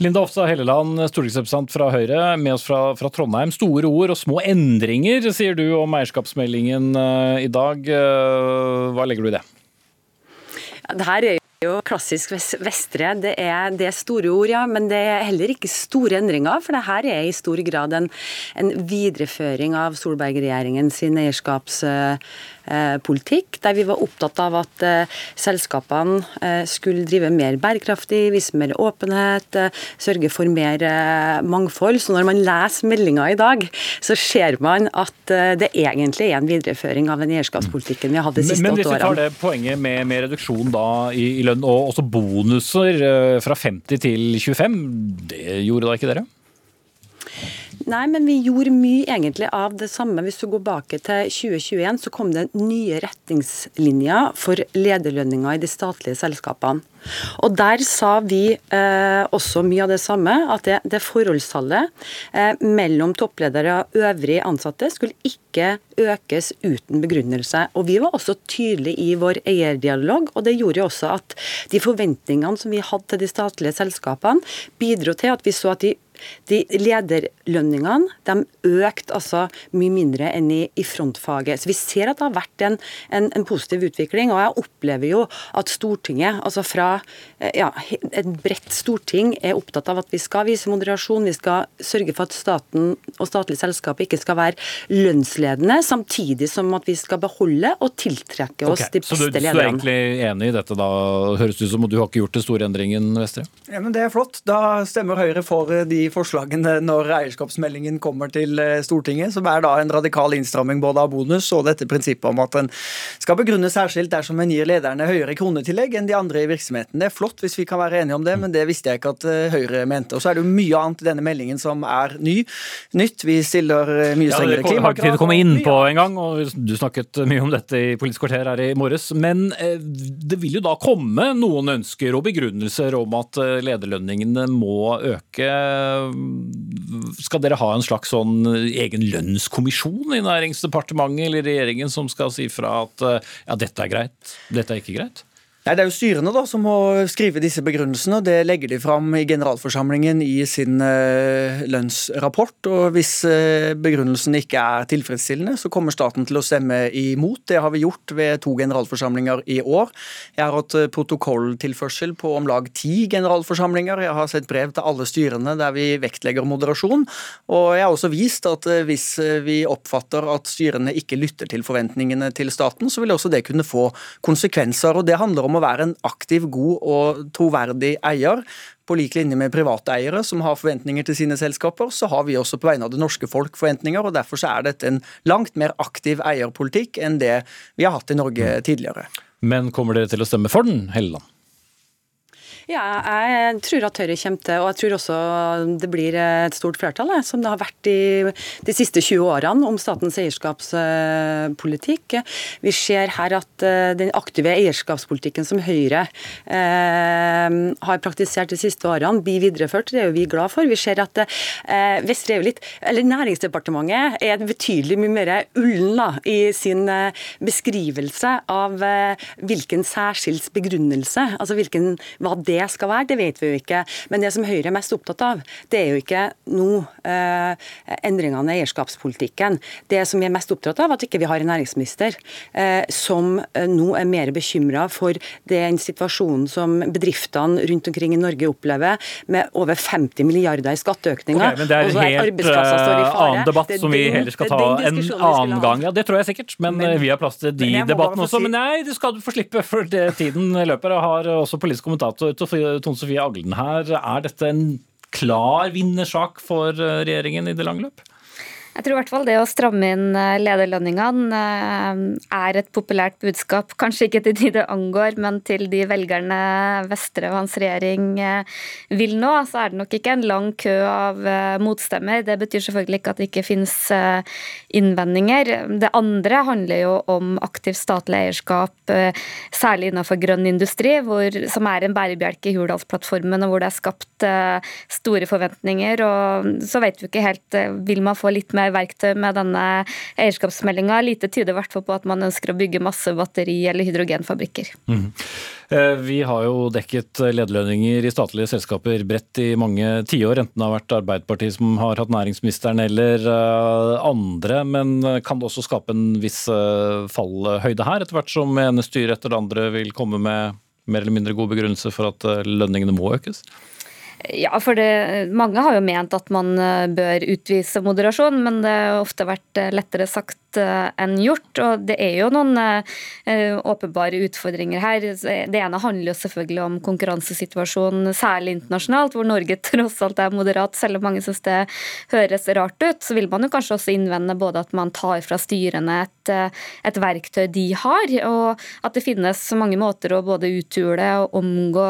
Linda Hofstad Helleland, stortingsrepresentant fra Høyre, med oss fra, fra, Trondheim. Store ord og små endringer, sier du om eierskapsmeldingen uh, i dag. Uh, hva legger du i det? Ja, det her er jo klassisk Vestre. Det er, det er, store ord, ja, men det er heller ikke store endringer. For det her er i stor grad en, en videreføring av Solberg-regjeringen sin eierskapspolitikk, der vi var opptatt av at uh, selskapene uh, skulle drive mer bærekraftig, vise mer åpenhet, sørge for mer mangfold. Så når man leser meldinga i dag, så ser man at det egentlig er en videreføring av den eierskapspolitikken vi har hatt de siste åtte årene. Men hvis vi tar det poenget med, med reduksjon da i, i lønn og også bonuser eh, fra 50 til 25. Det gjorde da ikke dere? Nei, men vi gjorde mye egentlig av det samme. Hvis du går bak til 2021, så kom det nye retningslinjer for lederlønninger i de statlige selskapene. Og Der sa vi eh, også mye av det samme, at det, det forholdstallet eh, mellom toppledere og øvrige ansatte skulle ikke økes uten begrunnelse. Og Vi var også tydelige i vår eierdialog, og det gjorde jo også at de forventningene som vi hadde til de statlige selskapene, bidro til at vi så at de de lederlønningene de økte altså mye mindre enn i, i, frontfaget. Så Vi ser at det har vært en, en, en, positiv utvikling. og Jeg opplever jo at Stortinget, altså fra eh, ja, et bredt storting, er opptatt av at vi skal vise moderasjon. Vi skal sørge for at staten og statlige selskaper ikke skal være lønnsledende, samtidig som at vi skal beholde og tiltrekke oss okay, de beste lederne. Så du, lederne. er egentlig enig i dette, da, høres det ut som, at du har ikke gjort den store endringen, Vestre? Ja, men Det er flott. Da stemmer Høyre for de forslagene når eierskapsmeldingen kommer til eh, Stortinget, som er da en radikal innstramming både av bonus og dette prinsippet om at en skal begrunne særskilt dersom en gir lederne høyere kronetillegg enn de andre i virksomheten. Det er flott hvis vi kan være enige om det, men det visste jeg ikke at eh, Høyre mente. Og så er det jo mye annet i denne meldingen som er ny. Nytt. Vi stiller eh, mye strengere klimakrav. Ja, har ikke tid til å komme inn på engang, og du snakket mye om dette i Politisk kvarter her i morges. Men det vil jo da komme noen ønsker og begrunnelser om at lederlønningene må øke skal dere ha en slags sånn egen lønnskommisjon i Næringsdepartementet eller regjeringen som skal si fra at ja, dette er greit, dette er ikke greit? Nei, Det er jo styrene da som må skrive disse begrunnelsene, og det legger de fram i generalforsamlingen i sin uh, lønnsrapport. og Hvis uh, begrunnelsen ikke er tilfredsstillende, så kommer staten til å stemme imot. Det har vi gjort ved to generalforsamlinger i år. Jeg har hatt uh, protokolltilførsel på om lag ti generalforsamlinger. Jeg har sett brev til alle styrene der vi vektlegger moderasjon. Og jeg har også vist at hvis vi oppfatter at styrene ikke lytter til forventningene til staten, så vil også det kunne få konsekvenser. og det handler om om å være en aktiv, god og troverdig eier. På lik linje med private eiere som har forventninger til sine selskaper, så har vi også på vegne av det norske folk forventninger. og Derfor er dette en langt mer aktiv eierpolitikk enn det vi har hatt i Norge tidligere. Men kommer dere til å stemme for den, Helleland? Ja, jeg tror at Høyre kommer til, og jeg tror også det blir et stort flertall, som det har vært de, de siste 20 årene, om statens eierskapspolitikk. Vi ser her at eh, den aktive eierskapspolitikken som Høyre eh, har praktisert de siste årene, blir videreført. Det er jo vi glad for. Vi ser at eh, Vestre er jo litt, eller Næringsdepartementet er betydelig mye mer ullen da, i sin eh, beskrivelse av eh, hvilken særskilt begrunnelse, altså hvilken, hva det det skal være, det vet vi jo ikke. Men det som Høyre er mest opptatt av, det er jo ikke nå eh, endringene i eierskapspolitikken. Det som vi er mest opptatt av, at ikke vi har en næringsminister eh, som eh, nå er mer bekymra for den situasjonen som bedriftene rundt omkring i Norge opplever, med over 50 milliarder i skatteøkninger. Okay, men det er en helt uh, annen debatt som vi heller skal ta en annen gang. Ja, Det tror jeg sikkert, men, men vi har plass til de debattene også. Si... Men nei, det skal få slippe, for det, tiden løper. Og har også politisk kommentator Tone Sofie Aglen her. Er dette en klar vinnersak for eh, regjeringen i det lange løp? Jeg tror i hvert fall det å stramme inn eh, lederlønningene eh, er et populært budskap. Kanskje ikke til de det angår, men til de velgerne Vestre og hans regjering eh, vil nå, så er det nok ikke en lang kø av motstemmer. Det betyr selvfølgelig ikke at det ikke finnes innvendinger. Det andre handler jo om aktivt statlig eierskap, særlig innenfor grønn industri, hvor, som er en bærebjelke i Hurdalsplattformen, og hvor det er skapt store forventninger. Og så vet vi ikke helt Vil man få litt mer mer verktøy med denne eierskapsmeldinga. Lite tyder i hvert fall på at man ønsker å bygge masse batteri- eller hydrogenfabrikker. Mm. Vi har jo dekket lederlønninger i statlige selskaper bredt i mange tiår, enten det har vært Arbeiderpartiet som har hatt næringsministeren eller eh, andre. Men kan det også skape en viss eh, fallhøyde her, etter hvert som ene styret etter det andre vil komme med mer eller mindre god begrunnelse for at lønningene må økes? Ja, for det, mange har jo ment at man eh, bør utvise moderasjon, men det har ofte vært eh, lettere sagt enn gjort. Og det er jo noen eh, åpenbare utfordringer her. Det ene handler jo selvfølgelig om konkurransesituasjonen, særlig internasjonalt, hvor Norge *laughs* tross alt er moderat, selv om mange syns det høres rart ut. Så vil man jo kanskje også innvende både at man tar fra styrene et, eh, et verktøy de har, og at det finnes mange måter å både uthule og omgå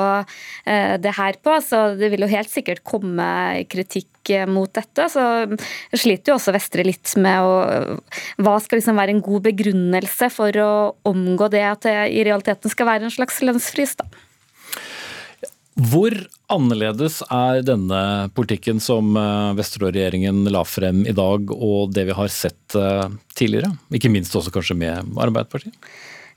det her på. Så det vil jo helt sikkert komme kritikk mot dette. Så sliter jo også Vestre litt med å hva skal liksom være en god begrunnelse for å omgå det at det i realiteten skal være en slags lønnsfrys? da? Hvor annerledes er denne politikken som eh, Vesterå-regjeringen la frem i dag, og det vi har sett eh, tidligere? Ikke minst også kanskje med Arbeiderpartiet?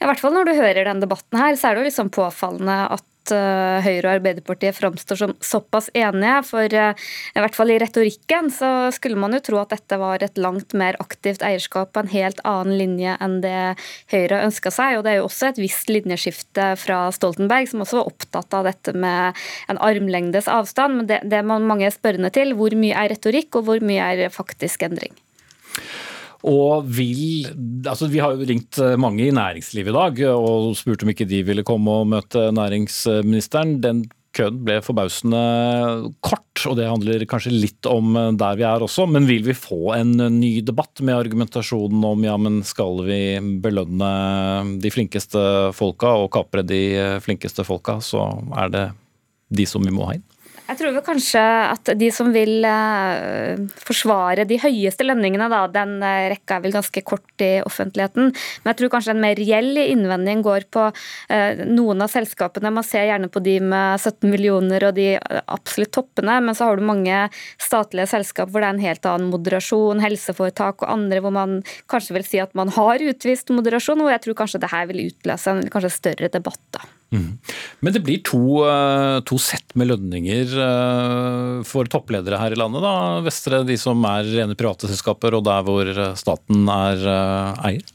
I hvert fall når du hører den debatten her, så er det jo liksom påfallende at Eh, Høyre og Arbeiderpartiet framstår som såpass enige. For eh, i hvert fall i retorikken så skulle man jo tro at dette var et langt mer aktivt eierskap på en helt annen linje enn det Høyre ønska seg. Og det er jo også et visst linjeskifte fra Stoltenberg, som også var opptatt av dette med en armlengdes avstand. Men det, det man mange spørrende til, hvor mye er retorikk, og hvor mye er faktisk endring? Og vil altså Vi har jo ringt eh, mange i næringslivet i dag og spurt om ikke de ville komme og møte næringsministeren. Den køen ble forbausende kort, og det handler kanskje litt om eh, der vi er også. Men vil vi få en ny debatt med argumentasjonen om ja, men skal vi belønne de flinkeste folka og kapre de flinkeste folka, så er det de som vi må ha inn? Jeg tror vel kanskje at de som vil uh, forsvare de høyeste lønningene, da, den uh, rekka er vel ganske kort i offentligheten. Men jeg tror kanskje en mer reell innvending går på uh, noen av selskapene. Man ser gjerne på de med 17 millioner og de absolutt toppene, men så har du mange statlige selskap hvor det er en helt annen moderasjon, helseforetak og andre hvor man kanskje vil si at man har utvist moderasjon, og jeg tror kanskje det her vil utløse en kanskje større debatt. da. Mm. Men det blir to, eh, to, sett med lønninger eh, for toppledere her i landet, da, Vestre. De som er rene private selskaper, og der hvor staten er eh, eier?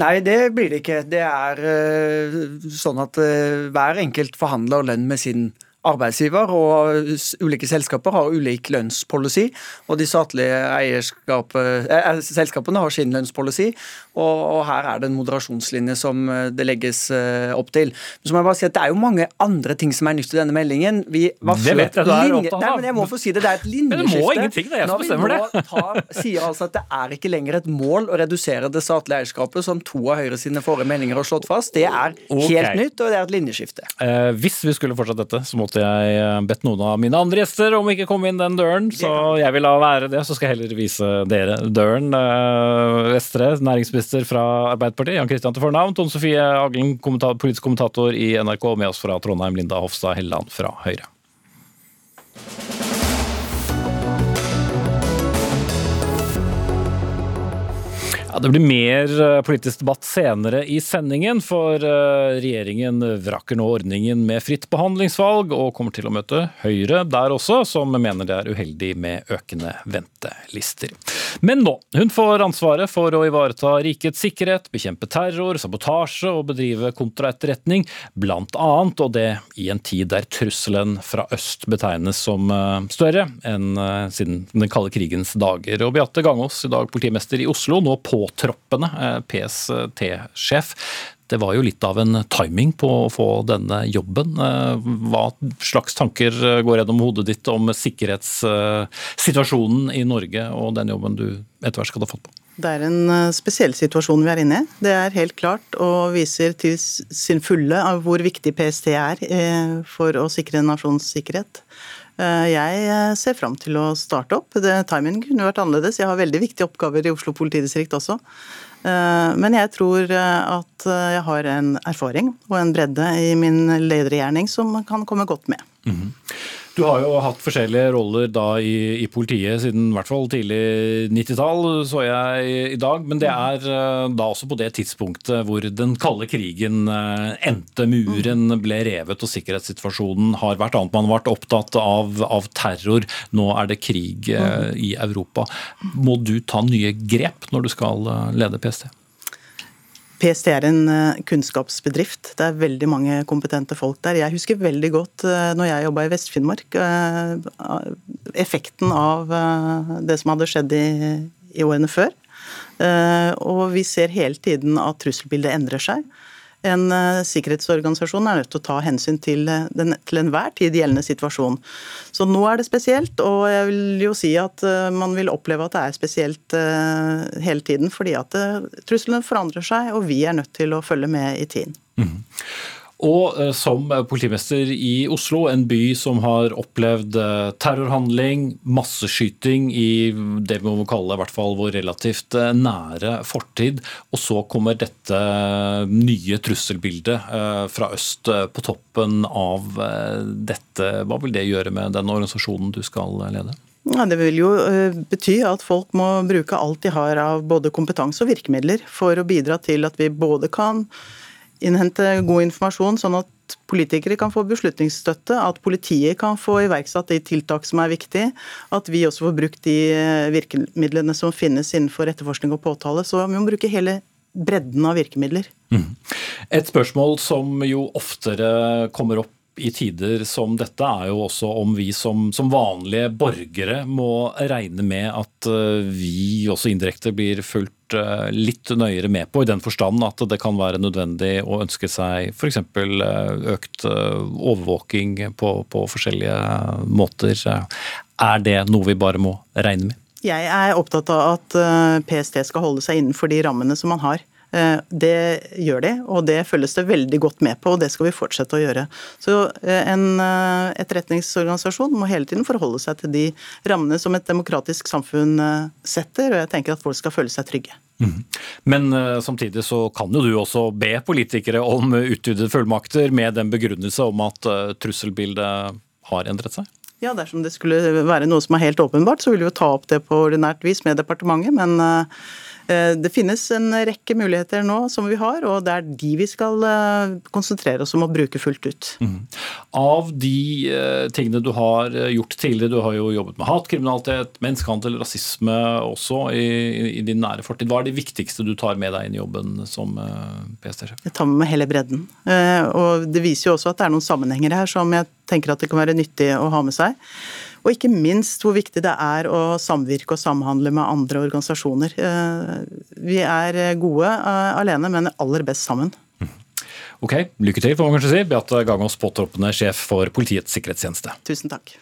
Nei, det blir det ikke. Det er sånn at hver enkelt forhandler lønn med sin arbeidsgiver, og ulike selskaper har ulik lønnspolicy. Og de statlige eh, selskapene har sin lønnspolicy, og, og, her er det en moderasjonslinje som eh, det legges eh, opp til. Men Så må jeg bare si at Det er jo mange andre ting som er nytt i denne meldingen. Vi det vet jeg du er opptatt av. Nei, men jeg må få si det, det er et linjeskifte. Men det må ingenting, det er jeg som bestemmer det. Tar, sier altså at det er ikke lenger et mål å redusere det statlige eierskapet, som to av Høyre sine forrige meldinger har slått fast. Det er helt okay. nytt, og det er et linjeskifte. Eh, hvis vi skulle fortsatt dette, så måtte jeg eh, bedt noen av mine andre gjester om ikke å komme inn den døren, så jeg vil la være det. Så skal jeg heller vise dere døren. Eh, Vestre, næringsminister fra Arbeiderpartiet, Jan Kristian til fornavn. Tone Sofie Aglen, politisk kommentator i NRK, med oss fra Trondheim, Linda Hofstad Helleland fra Høyre. Det blir mer eh, politisk debatt senere i sendingen, for eh, regjeringen vraker nå ordningen med fritt behandlingsvalg, og kommer til å møte Høyre der også, som mener det er uheldig med økende ventelister. Men nå, hun får ansvaret for å ivareta rikets sikkerhet, bekjempe terror, sabotasje og bedrive kontraetterretning, blant annet, og det i en tid der trusselen fra øst betegnes som eh, større enn siden den kalde krigens dager. Og Beate Gangås, i dag politimester i Oslo, nå på påtroppende eh, PST-sjef. Det var jo litt av en timing på å få denne jobben. Eh, hva slags tanker eh, går gjennom hodet ditt om sikkerhetssituasjonen i Norge og den jobben du etter hvert skal ha fått på? Det er en spesiell situasjon vi er inne i. Det er helt klart, og viser til sin fulle av hvor viktig PST er for å sikre nasjonens sikkerhet. Eh, jeg eh, ser fram til å starte opp. Timingen kunne vært annerledes. Jeg har veldig viktige oppgaver i Oslo politidistrikt også. Eh, men jeg tror at jeg har en erfaring og en bredde i min ledergjerning som kan komme godt med. Mm -hmm. Du har jo hatt forskjellige roller da i, i politiet siden i hvert fall tidlig 90-tall, så jeg i dag. Men det er eh, da også på det tidspunktet hvor den kalde krigen eh, endte, muren ble revet og sikkerhetssituasjonen har vært annet. Man har vært opptatt av, av terror, nå er det krig eh, i Europa. Må du ta nye grep når du skal lede PST? PST er en eh, kunnskapsbedrift. Det er veldig mange kompetente folk der. Jeg husker veldig godt eh, når jeg jobba i Vest-Finnmark, eh, effekten av det som hadde skjedd i, i årene før. Og vi ser hele tiden at trusselbildet endrer seg en uh, sikkerhetsorganisasjon er nødt til å ta hensyn til uh, den til enhver tid gjeldende situasjon. Så nå er det spesielt, og jeg vil jo si at uh, man vil oppleve at det er spesielt hele tiden, fordi at truslene forandrer seg, og vi er nødt til å følge med i tiden. Mm. Og eh, som politimester i Oslo, en by som har opplevd eh, terrorhandling, masseskyting i det vi må kalle i hvert fall vår relativt eh, nære fortid. Og så kommer dette nye trusselbildet fra øst på toppen av dette. Hva vil det gjøre med den organisasjonen du skal lede? Ja, Det vil jo bety at folk må bruke alt de har av både kompetanse og virkemidler for å bidra til at vi både kan innhente god informasjon, sånn at politikere kan få beslutningsstøtte, at politiet kan få iverksatt de tiltak som er viktige, at vi også får brukt de eh, virkemidlene som finnes innenfor etterforskning og påtale. Så vi må bruke hele bredden av virkemidler. Mm. Et spørsmål som jo oftere kommer opp i tider som dette, er jo også om vi som, som vanlige borgere må regne med at eh, vi også indirekte blir fulgt Eh, litt nøyere med på, i den forstand at det kan være nødvendig å ønske seg f.eks. Eh, økt overvåking på, på forskjellige måter. Er det noe vi bare må regne med? Jeg er opptatt av at PST skal holde seg innenfor de rammene som man har. Eh, det gjør de, og det følges det veldig godt med på, og det skal vi fortsette å gjøre. Så eh, en eh, etterretningsorganisasjon må hele tiden forholde seg til de rammene som et demokratisk samfunn setter, og jeg tenker at folk skal føle seg trygge. Mm. Men samtidig så kan jo du også be politikere om utvidede fullmakter med den begrunnelse om at trusselbildet har endret seg? Ja, dersom det skulle være noe som er helt åpenbart, så vil vi jo ta opp det på ordinært vis med departementet. men det finnes en rekke muligheter nå som vi har, og det er de vi skal eh, konsentrere oss om å bruke fullt ut. Mm. Av de eh, tingene du har gjort tidligere, du har jo jobbet med hatkriminalitet, menneskehandel, rasisme også i, i, din nære fortid. Hva er det viktigste du tar med deg inn i jobben som PST-sjef? Jeg tar med meg hele bredden. Og det viser jo også at det er noen sammenhenger her som jeg tenker at det kan være nyttig å ha med seg. Og ikke minst hvor viktig det er å samvirke og samhandle med andre organisasjoner. Eh, vi er gode eh, alene, men aller best sammen. Ok, Lykke til, får man kanskje si. Beate Gangås, påtroppende sjef for Politiets sikkerhetstjeneste. Tusen takk.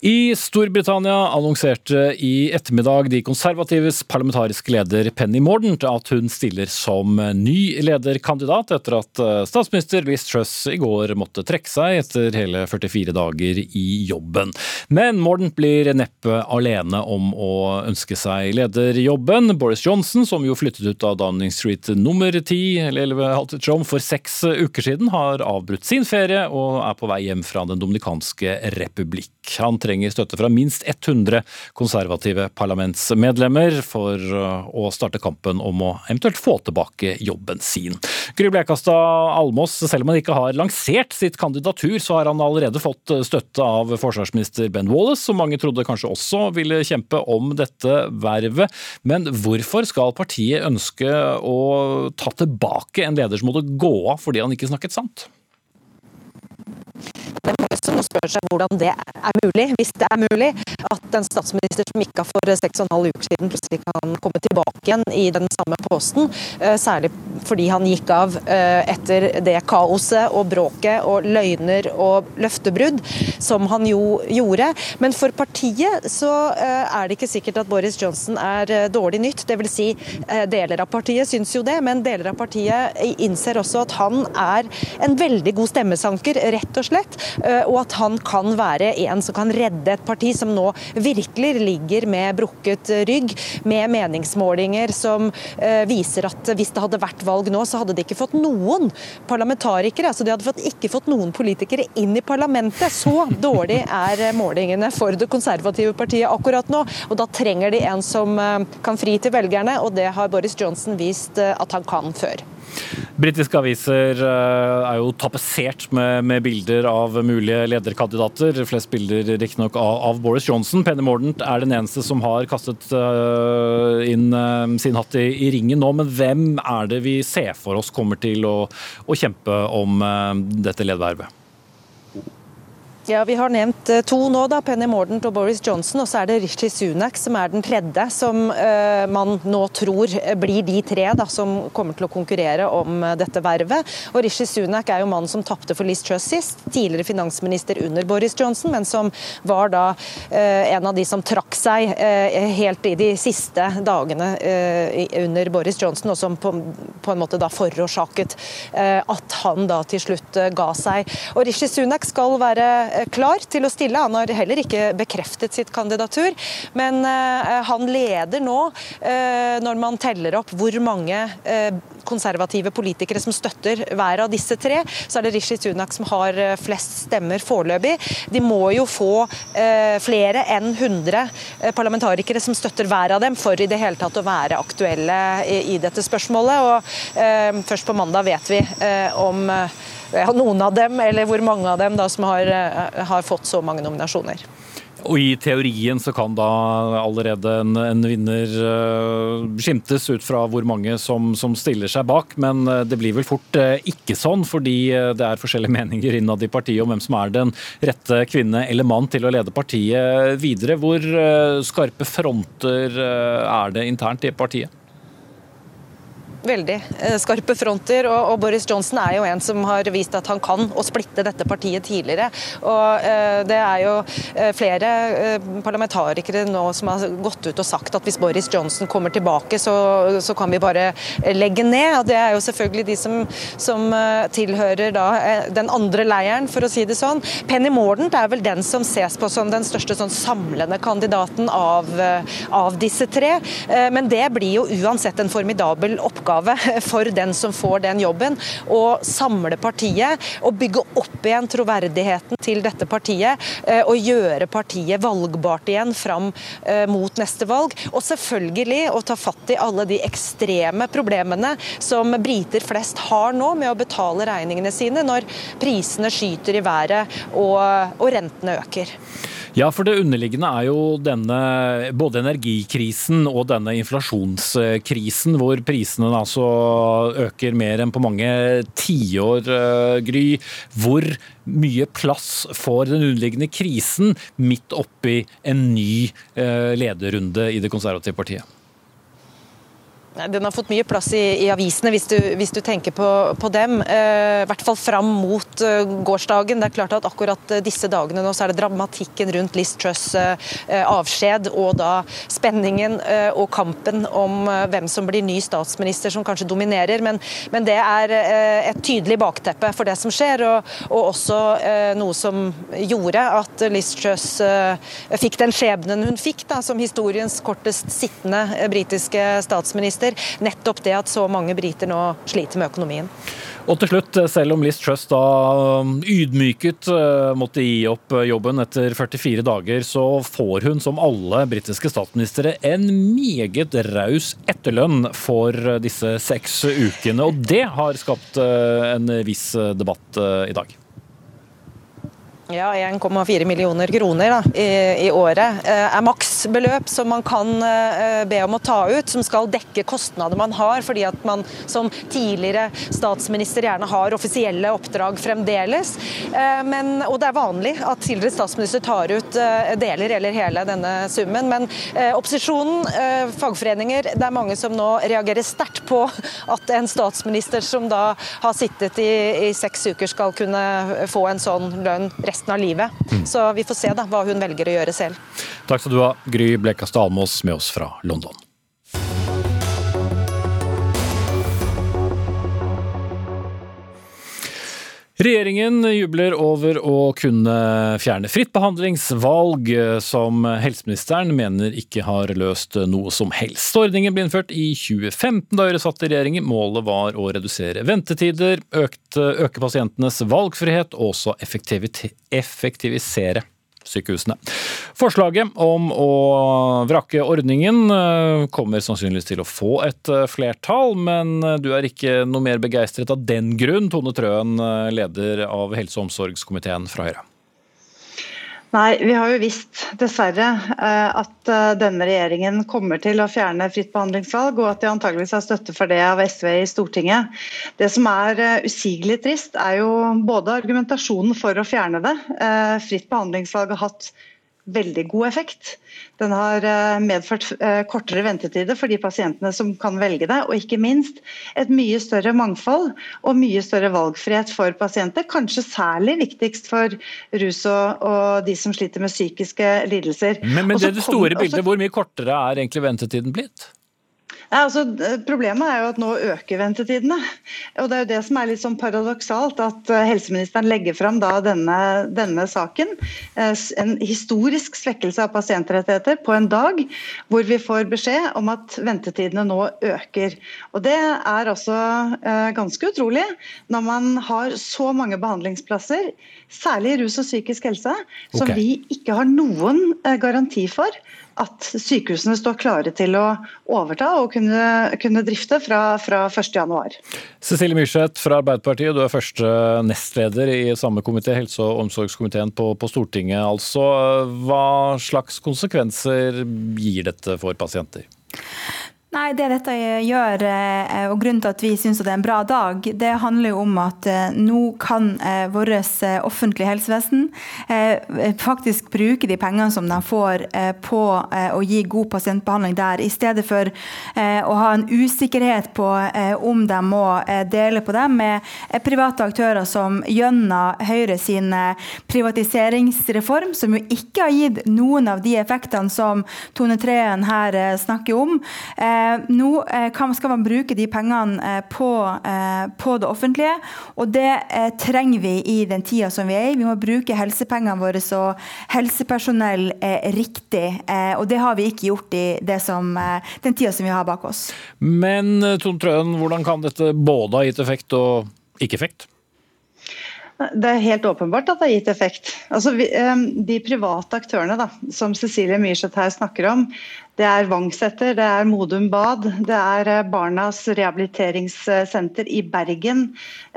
I Storbritannia annonserte i ettermiddag de konservatives parlamentariske leder Penny Mordent at hun stiller som ny lederkandidat etter at eh, statsminister Liz Truss i går måtte trekke seg etter hele 44 dager i jobben. Men Mordent blir neppe alene om å ønske seg lederjobben. Boris Johnson, som jo flyttet ut av Downing Street nummer 10 eller 11 for seks uker siden, har avbrutt sin ferie og er på vei hjem fra Den dominikanske republikk. Han trenger støtte fra minst 100 konservative parlamentsmedlemmer for uh, å starte kampen om å eventuelt få tilbake jobben sin. Gry Blekastad Almås, selv om han ikke har lansert sitt kandidatur, så har han allerede fått støtte av forsvarsminister Ben Wallace, som mange trodde kanskje også ville kjempe om dette vervet. Men hvorfor skal partiet ønske å ta tilbake en leder som måtte gå av fordi han ikke snakket sant? Det som spør seg hvordan det er mulig, hvis det er mulig, at en statsminister som gikk av for seks og en halv uke siden, plutselig kan komme tilbake igjen i den samme posten. Eh, særlig fordi han gikk av eh, etter det kaoset og bråket og løgner og løftebrudd som han jo gjorde. Men for partiet så eh, er det ikke sikkert at Boris Johnson er dårlig nytt. Det vil si, deler av partiet syns jo det, men deler av partiet innser også at han er en veldig god stemmesanker, rett og slett. Eh, og at han kan være en som kan redde et parti som nå virkelig ligger med brukket rygg, med meningsmålinger som eh, viser at hvis det hadde vært valg nå, så hadde de ikke fått noen parlamentarikere. altså De hadde ikke fått noen politikere inn i parlamentet. Så dårlig er målingene for det konservative partiet akkurat nå. Og da trenger de en som eh, kan fri til velgerne, og det har Boris Johnson vist at han kan før. Britiske aviser eh, er jo tapetsert med, med, bilder av mulige lederkandidater. Flest bilder riktignok av, av Boris Johnson. Penny Mordent er den eneste som har kastet uh, inn uh, sin hatt i, i, ringen nå. Men hvem er det vi ser for oss kommer til å, å kjempe om uh, dette ledervervet? Ja, Vi har nevnt eh, to nå, da, Penny Mordent og Boris Johnson. Og så er det Rishi Sunak som er den tredje, som uh, man nå tror blir de tre da, som kommer til å konkurrere om uh, dette vervet. Og Rishi Sunak er jo mannen som tapte for Liz Truss sist, tidligere finansminister under Boris Johnson, men som var da uh, en av de som trakk seg helt i de siste dagene under Boris Johnson, og som på, på en måte da forårsaket at han da til slutt ga seg. Og Rishi Sunak skal være Eh, klar til å stille. Han har heller ikke bekreftet sitt kandidatur, men eh, han leder nå, eh, når man teller opp hvor mange konservative politikere som støtter hver av disse tre, så er det Rishi Sunak som har flest stemmer foreløpig. De må jo få flere enn 100 parlamentarikere som støtter hver av dem, for i det hele tatt å være aktuelle i, dette spørsmålet. Og først på mandag vet vi om noen av dem, eller hvor mange av dem da, som har, eh, har fått så mange nominasjoner. Og I teorien så kan da allerede en, en vinner uh, skimtes ut fra hvor mange som, som, stiller seg bak, men uh, det blir vel fort ikke sånn, fordi det er forskjellige *laughs* meninger innad i partiet om hvem som er den rette kvinne eller mann til å lede partiet videre. Hvor skarpe fronter er det internt i partiet? Veldig eh, skarpe fronter. Og, Boris Johnson er jo en som har vist at han kan å splitte dette partiet tidligere. Og uh, Det er jo uh, flere parlamentarikere nå som har gått ut og sagt at hvis Boris Johnson kommer tilbake, så, så kan vi bare legge ned. og Det er jo selvfølgelig de som, som tilhører da, den andre leiren, for å si det sånn. Penny Mordaunt er vel den som ses på som den største sånn samlende kandidaten av, av disse tre. Men det blir jo uansett en formidabel oppgave oppgave for den som får den jobben, å samle partiet og bygge opp igjen troverdigheten til dette partiet. Eh, og gjøre partiet valgbart igjen fram eh, mot neste valg. Og selvfølgelig å ta fatt i alle de ekstreme problemene som briter flest har nå med å betale regningene sine når prisene skyter i været og, og rentene øker. Ja, for det underliggende er jo denne både energikrisen og denne inflasjonskrisen, hvor prisene altså øker mer enn på mange tiår, eh, Gry. Hvor mye plass får den underliggende krisen midt oppi en ny eh, lederrunde i Det konservative partiet? Den har fått mye plass i, i avisene, hvis du, hvis du, tenker på, på dem. Eh, I hvert fall fram mot eh, gårsdagen. Det er klart at Akkurat uh, disse dagene nå så er det dramatikken rundt Liz Truss eh, avskjed, og da spenningen og kampen om hvem som blir ny statsminister som kanskje dominerer. Men, men det er et tydelig bakteppe for det som skjer, og, og også noe som gjorde at Liz Truss fikk den skjebnen hun fikk, da, som historiens kortest sittende britiske statsminister etter nettopp det at så mange briter nå sliter med økonomien. Og til slutt, selv om Liz Truss da um, ydmyket uh, måtte gi opp uh, jobben etter 44 dager, så får hun som alle britiske statsministre en meget raus etterlønn for disse seks ukene. Og det har skapt en viss debatt i dag. Ja, 1,4 millioner kroner da, i, i, året eh, er maksbeløp som man kan eh, be om å ta ut, som skal dekke kostnader man har, fordi at man som tidligere statsminister gjerne har offisielle oppdrag fremdeles. Eh, men, og det er vanlig at tidligere statsminister tar ut deler eller hele denne summen. Men opposisjonen, fagforeninger, det er mange som nå reagerer sterkt på at en statsminister som da har sittet i, i seks uker, skal kunne få en sånn lønn resten resten av livet. Så vi får se da, hva hun velger å gjøre selv. Takk skal du ha, Gry Blekastad Almås med oss fra London. Regjeringen jubler over å kunne fjerne fritt behandlingsvalg, som helseministeren mener ikke har løst noe som helst. Ordningen ble innført i 2015 da Høyre satt i regjering. Målet var å redusere ventetider, øke pasientenes valgfrihet og også effektivisere sykehusene. Forslaget om å vrakke ordningen eh, kommer sannsynligvis til å få et eh, flertall, men eh, du er ikke noe mer begeistret av den grunn, Tone Trøen, leder av helse- og omsorgskomiteen fra Høyre. Nei, vi har jo visst, dessverre, at denne regjeringen kommer til å fjerne fritt behandlingsvalg, og at de antageligvis har støtte for det av SV i Stortinget. Det som er usigelig trist, er jo både argumentasjonen for å fjerne det. Fritt behandlingsvalg har hatt veldig god effekt. Den har eh, medført eh, kortere ventetider for de pasientene som kan velge det, og ikke minst et mye større mangfold og mye større valgfrihet for pasienter. Kanskje særlig viktigst for rus og, og de som sliter med psykiske lidelser. Men, men det, det store bildet, hvor mye kortere er egentlig ventetiden blitt? Ja, altså, problemet er jo at nå øker ventetidene. og Det er jo det som er litt sånn paradoksalt. At eh, helseministeren legger fram denne, denne, saken. Eh, en historisk svekkelse av pasientrettigheter på en dag hvor vi får beskjed om at ventetidene nå øker. Og Det er altså eh, ganske utrolig når man har så mange behandlingsplasser, særlig i rus og psykisk helse, som okay. vi ikke har noen garanti for at sykehusene står klare til å overta og kunne, kunne drifte fra, fra 1.1. Cecilie Myrseth fra Arbeiderpartiet, du er første nestleder i samme komité, helse- og omsorgskomiteen på, på Stortinget. Altså, hva slags konsekvenser gir dette for pasienter? Nei, det dette gjør, eh, og grunnen til at vi syns det er en bra dag, det handler jo om at eh, nå kan eh, vårt offentlige helsevesen faktisk bruke de pengene som de får på å gi god pasientbehandling der, i stedet for å ha en usikkerhet på om de må dele på dem med private aktører som gjennom Høyre sin privatiseringsreform, som jo ikke har gitt noen av de effektene som Tone Treen her snakker om. Eh, nå eh, skal man bruke de pengene eh, på, på det offentlige, og det trenger vi i den tida som vi er i. Vi må bruke helsepengene våre og helsepersonell riktig, og det har vi ikke gjort i som, den tida som vi har bak oss. Men Tone Trøen, hvordan kan dette både ha gitt effekt og ikke effekt? Det er helt åpenbart at det har gitt effekt. Altså, vi, de private aktørene da, som Cecilie Myrseth her snakker om, det er Vangseter, det er Modum Bad, det er eh, Barnas rehabiliteringssenter i Bergen.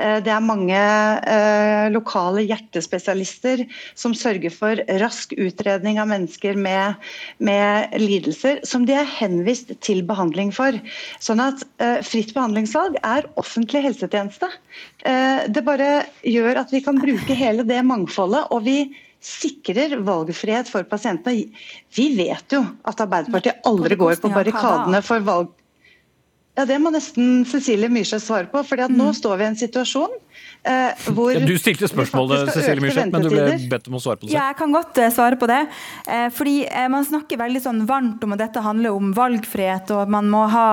Eh, det er mange eh, lokale hjertespesialister som sørger for rask utredning av mennesker med, med lidelser som de er henvist til behandling for. Sånn at fritt behandlingsvalg er offentlig helsetjeneste. Det bare gjør at vi kan bruke hele det mangfoldet. og vi sikrer valgfrihet for pasientene. Vi vet jo at Arbeiderpartiet aldri går på barrikadene for valg Ja, Det må nesten Cecilie Myrseth svare på. fordi at nå mm. står vi i en situasjon hvor ja, du stilte spørsmålet, Cecilie Myrseth, men du ble bedt om å svare på det selv. Ja, jeg kan godt uh, svare på det. Uh, fordi uh, Man snakker veldig sånn varmt om at dette handler om valgfrihet og at man må ha,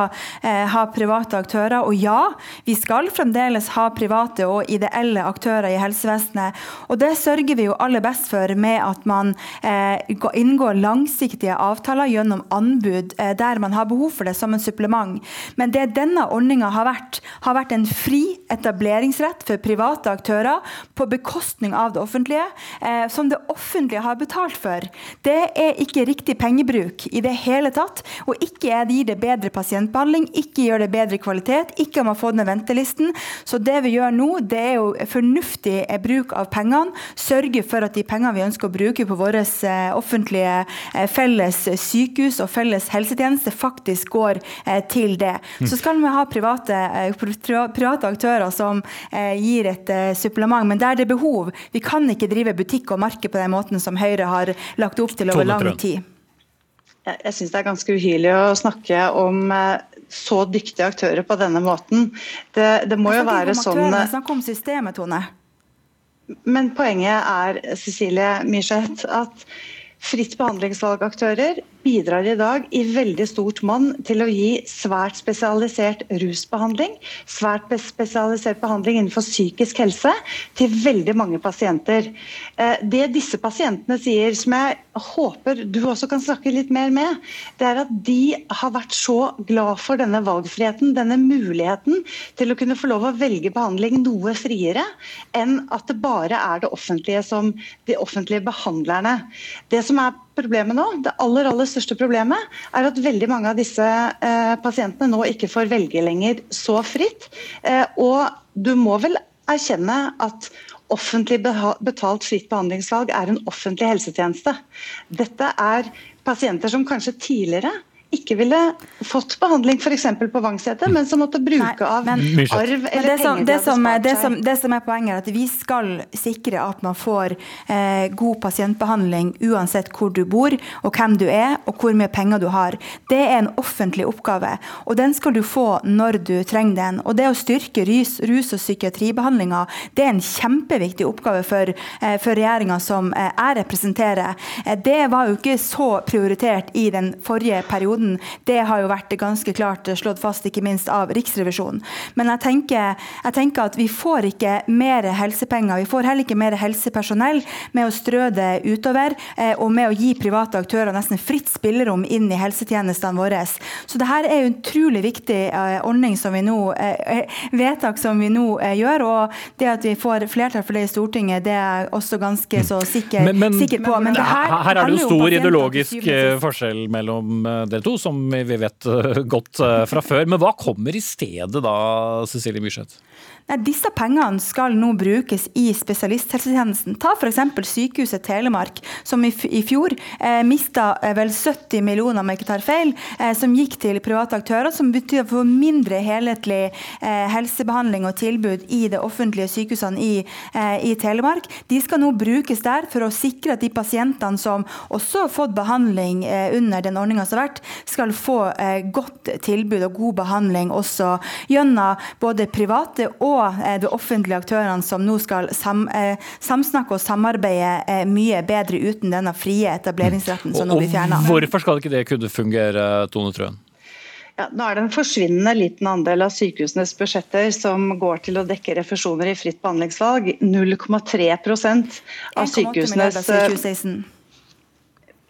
ha, private aktører. Og ja, vi skal fremdeles ha private og ideelle aktører i helsevesenet. Og det sørger vi jo aller best for med at man inngår langsiktige avtaler gjennom anbud der man har behov for det som en supplement. Men det denne ordninga har vært, har vært en fri etableringsrett for private private aktører på bekostning av det offentlige, eh, som det offentlige har betalt for. Det er ikke riktig pengebruk i det hele tatt. Og ikke gir det bedre pasientbehandling, ikke gjør det bedre kvalitet, ikke har man fått ned ventelisten. Så det vi gjør nå, det er jo fornuftig bruk av pengene. Sørge for at de pengene vi ønsker å bruke på våre eh, offentlige eh, felles sykehus og felles helsetjeneste, faktisk går eh, til det. Så skal vi ha private, private aktører som gir et uh, supplement, men der det er behov. Vi kan ikke drive butikk og marked på den måten som Høyre har lagt opp til over lang tid. Jeg, syns det er ganske uhyrlig å snakke om uh, så dyktige aktører på denne måten. Det, det må jo være sånn Snakk om systemet, Tone. Men poenget er, Cecilie Myrseth, at fritt behandlingsvalgaktører bidrar i dag i veldig stort monn til å gi svært spesialisert rusbehandling, svært spesialisert behandling innenfor psykisk helse, til veldig mange pasienter. Eh, det disse pasientene sier, som jeg håper du også kan snakke litt mer med, det er at de har vært så glad for denne valgfriheten, denne muligheten til å kunne få lov å velge behandling noe friere, enn at det bare er det offentlige som de offentlige behandlerne. Det som er problemet nå, det aller, aller største problemet, er at veldig mange av disse eh, pasientene nå ikke får velge lenger så fritt. Eh, og du må vel erkjenne at offentlig betalt fritt behandlingsvalg er en offentlig helsetjeneste. Dette er pasienter som kanskje tidligere ikke ville fått behandling f.eks. på Vangseter, men som måtte bruke Nei, av men, arv eller det som, penger de hadde spart det som, det som er poenget, er at vi skal sikre at man får eh, god pasientbehandling uansett hvor du bor, og hvem du er, og hvor mye penger du har. Det er en offentlig oppgave, og den skal du få når du trenger den. Og det å styrke rus, rus og psykiatribehandlinga, det er en kjempeviktig oppgave for, eh, for regjeringa som eh, jeg representerer. Eh, det var jo ikke så prioritert i den forrige perioden perioden, det har jo vært ganske klart slått fast, ikke minst av Riksrevisjonen. Men jeg tenker, jeg tenker at vi får ikke mer helsepenger, vi får heller ikke mer helsepersonell med å strø det utover, eh, og med å gi private aktører nesten fritt spillerom inn i helsetjenestene våre. Så det her er en utrolig viktig eh, ordning som vi nå, eh, vedtak som vi nå gjør. Og det at vi får flertall for det i Stortinget, det er jeg også ganske så sikker, men, men, sikker på. Men her, her, er det jo stor ideologisk forskjell mellom dere to to, som vi vet godt eh, fra før. Men hva kommer i stedet da, Cecilie Myrseth? Disse pengene skal nå brukes i spesialisthelsetjenesten. Ta f.eks. Sykehuset Telemark, som i, fjor eh, mista eh, vel 70 millioner, om jeg ikke tar feil, eh, som gikk til private aktører, som betyr å få mindre helhetlig eh, helsebehandling og tilbud i de offentlige sykehusene i, eh, i, Telemark. De skal nå brukes der for å sikre at de pasientene som også har fått behandling eh, under den ordninga som har vært, skal få godt tilbud og god behandling også gjennom både private og og eh, de offentlige aktørene som nå skal sam, eh, samsnakke og samarbeide eh, mye bedre uten denne frie etableringsretten som nå blir fjerna. Hvorfor skal ikke det kunne fungere, Tone Trøen? Ja, nå er det en forsvinnende liten andel av sykehusenes budsjetter som går til å dekke refusjoner i fritt behandlingsvalg. 0,3% av sykehusenes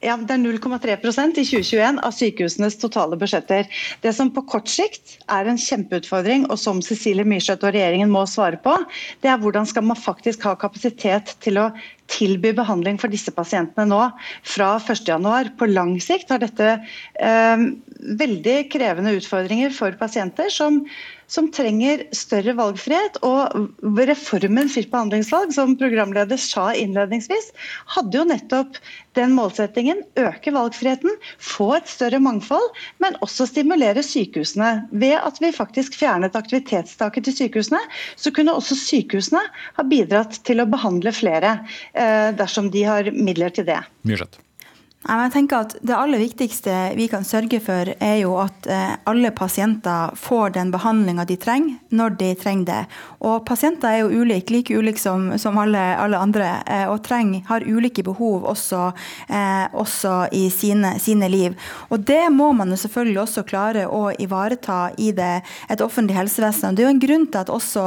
ja, Det er 0,3% i 2021 av sykehusenes totale budsjetter. Det som på kort sikt er en kjempeutfordring, og som Cecilie Myrseth og regjeringen må svare på, det er hvordan skal man faktisk ha kapasitet til å tilby behandling for disse pasientene nå fra 1.1. På lang sikt har dette eh, veldig krevende utfordringer for pasienter som, som trenger større valgfrihet. Og reformen fritt behandlingsvalg, som programleder sa innledningsvis, hadde jo nettopp den målsettingen. Øke valgfriheten, få et større mangfold, men også stimulere sykehusene. Ved at vi faktisk fjernet aktivitetstaket til sykehusene, så kunne også sykehusene ha bidratt til å behandle flere eh, dersom de har midler til det. Myrseth. Jeg tenker at Det aller viktigste vi kan sørge for, er jo at eh, alle pasienter får den behandlinga de trenger, når de trenger det. Og pasienter er jo ulike, like ulike som, som alle, alle, andre, eh, og trenger, har ulike behov også, også i sine, sine, liv. Og det må man jo selvfølgelig også klare å ivareta i det, et offentlig helsevesen. Det er jo en grunn til at også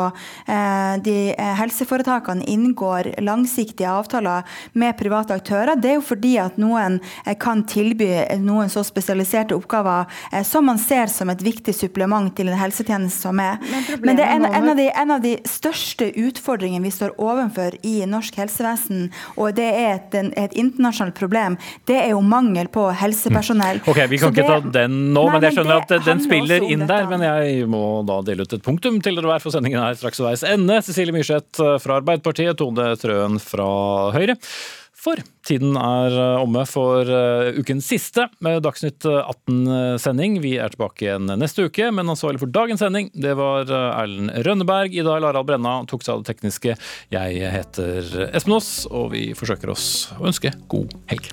de helseforetakene inngår langsiktige avtaler med private aktører. Det er jo fordi at noen kan tilby noen så spesialiserte oppgaver eh, som man ser som et viktig supplement til en helsetjeneste som er. Men, Men det er en, en, av de, en, av de, største utfordringene vi står overfor i norsk helsevesen, og det er et, et internasjonalt problem, det er jo mangel på helsepersonell. Mm. Ok, Vi kan så ikke ta den nå, nei, men jeg skjønner at den spiller inn der. Men jeg må da dele ut et punktum til dere hver for sendingen her straks veis ende. Cecilie Myrseth fra Arbeiderpartiet, Tone Trøen fra Høyre. For tiden er eh, omme for eh, ukens siste med Dagsnytt 18-sending. Vi er tilbake igjen neste uke, men ansvarlig for dagens sending det var eh, Erlend Rønneberg. Ida Larald Brenna tok seg av det tekniske. Jeg heter Espen Aas, og vi forsøker oss å ønske god helg.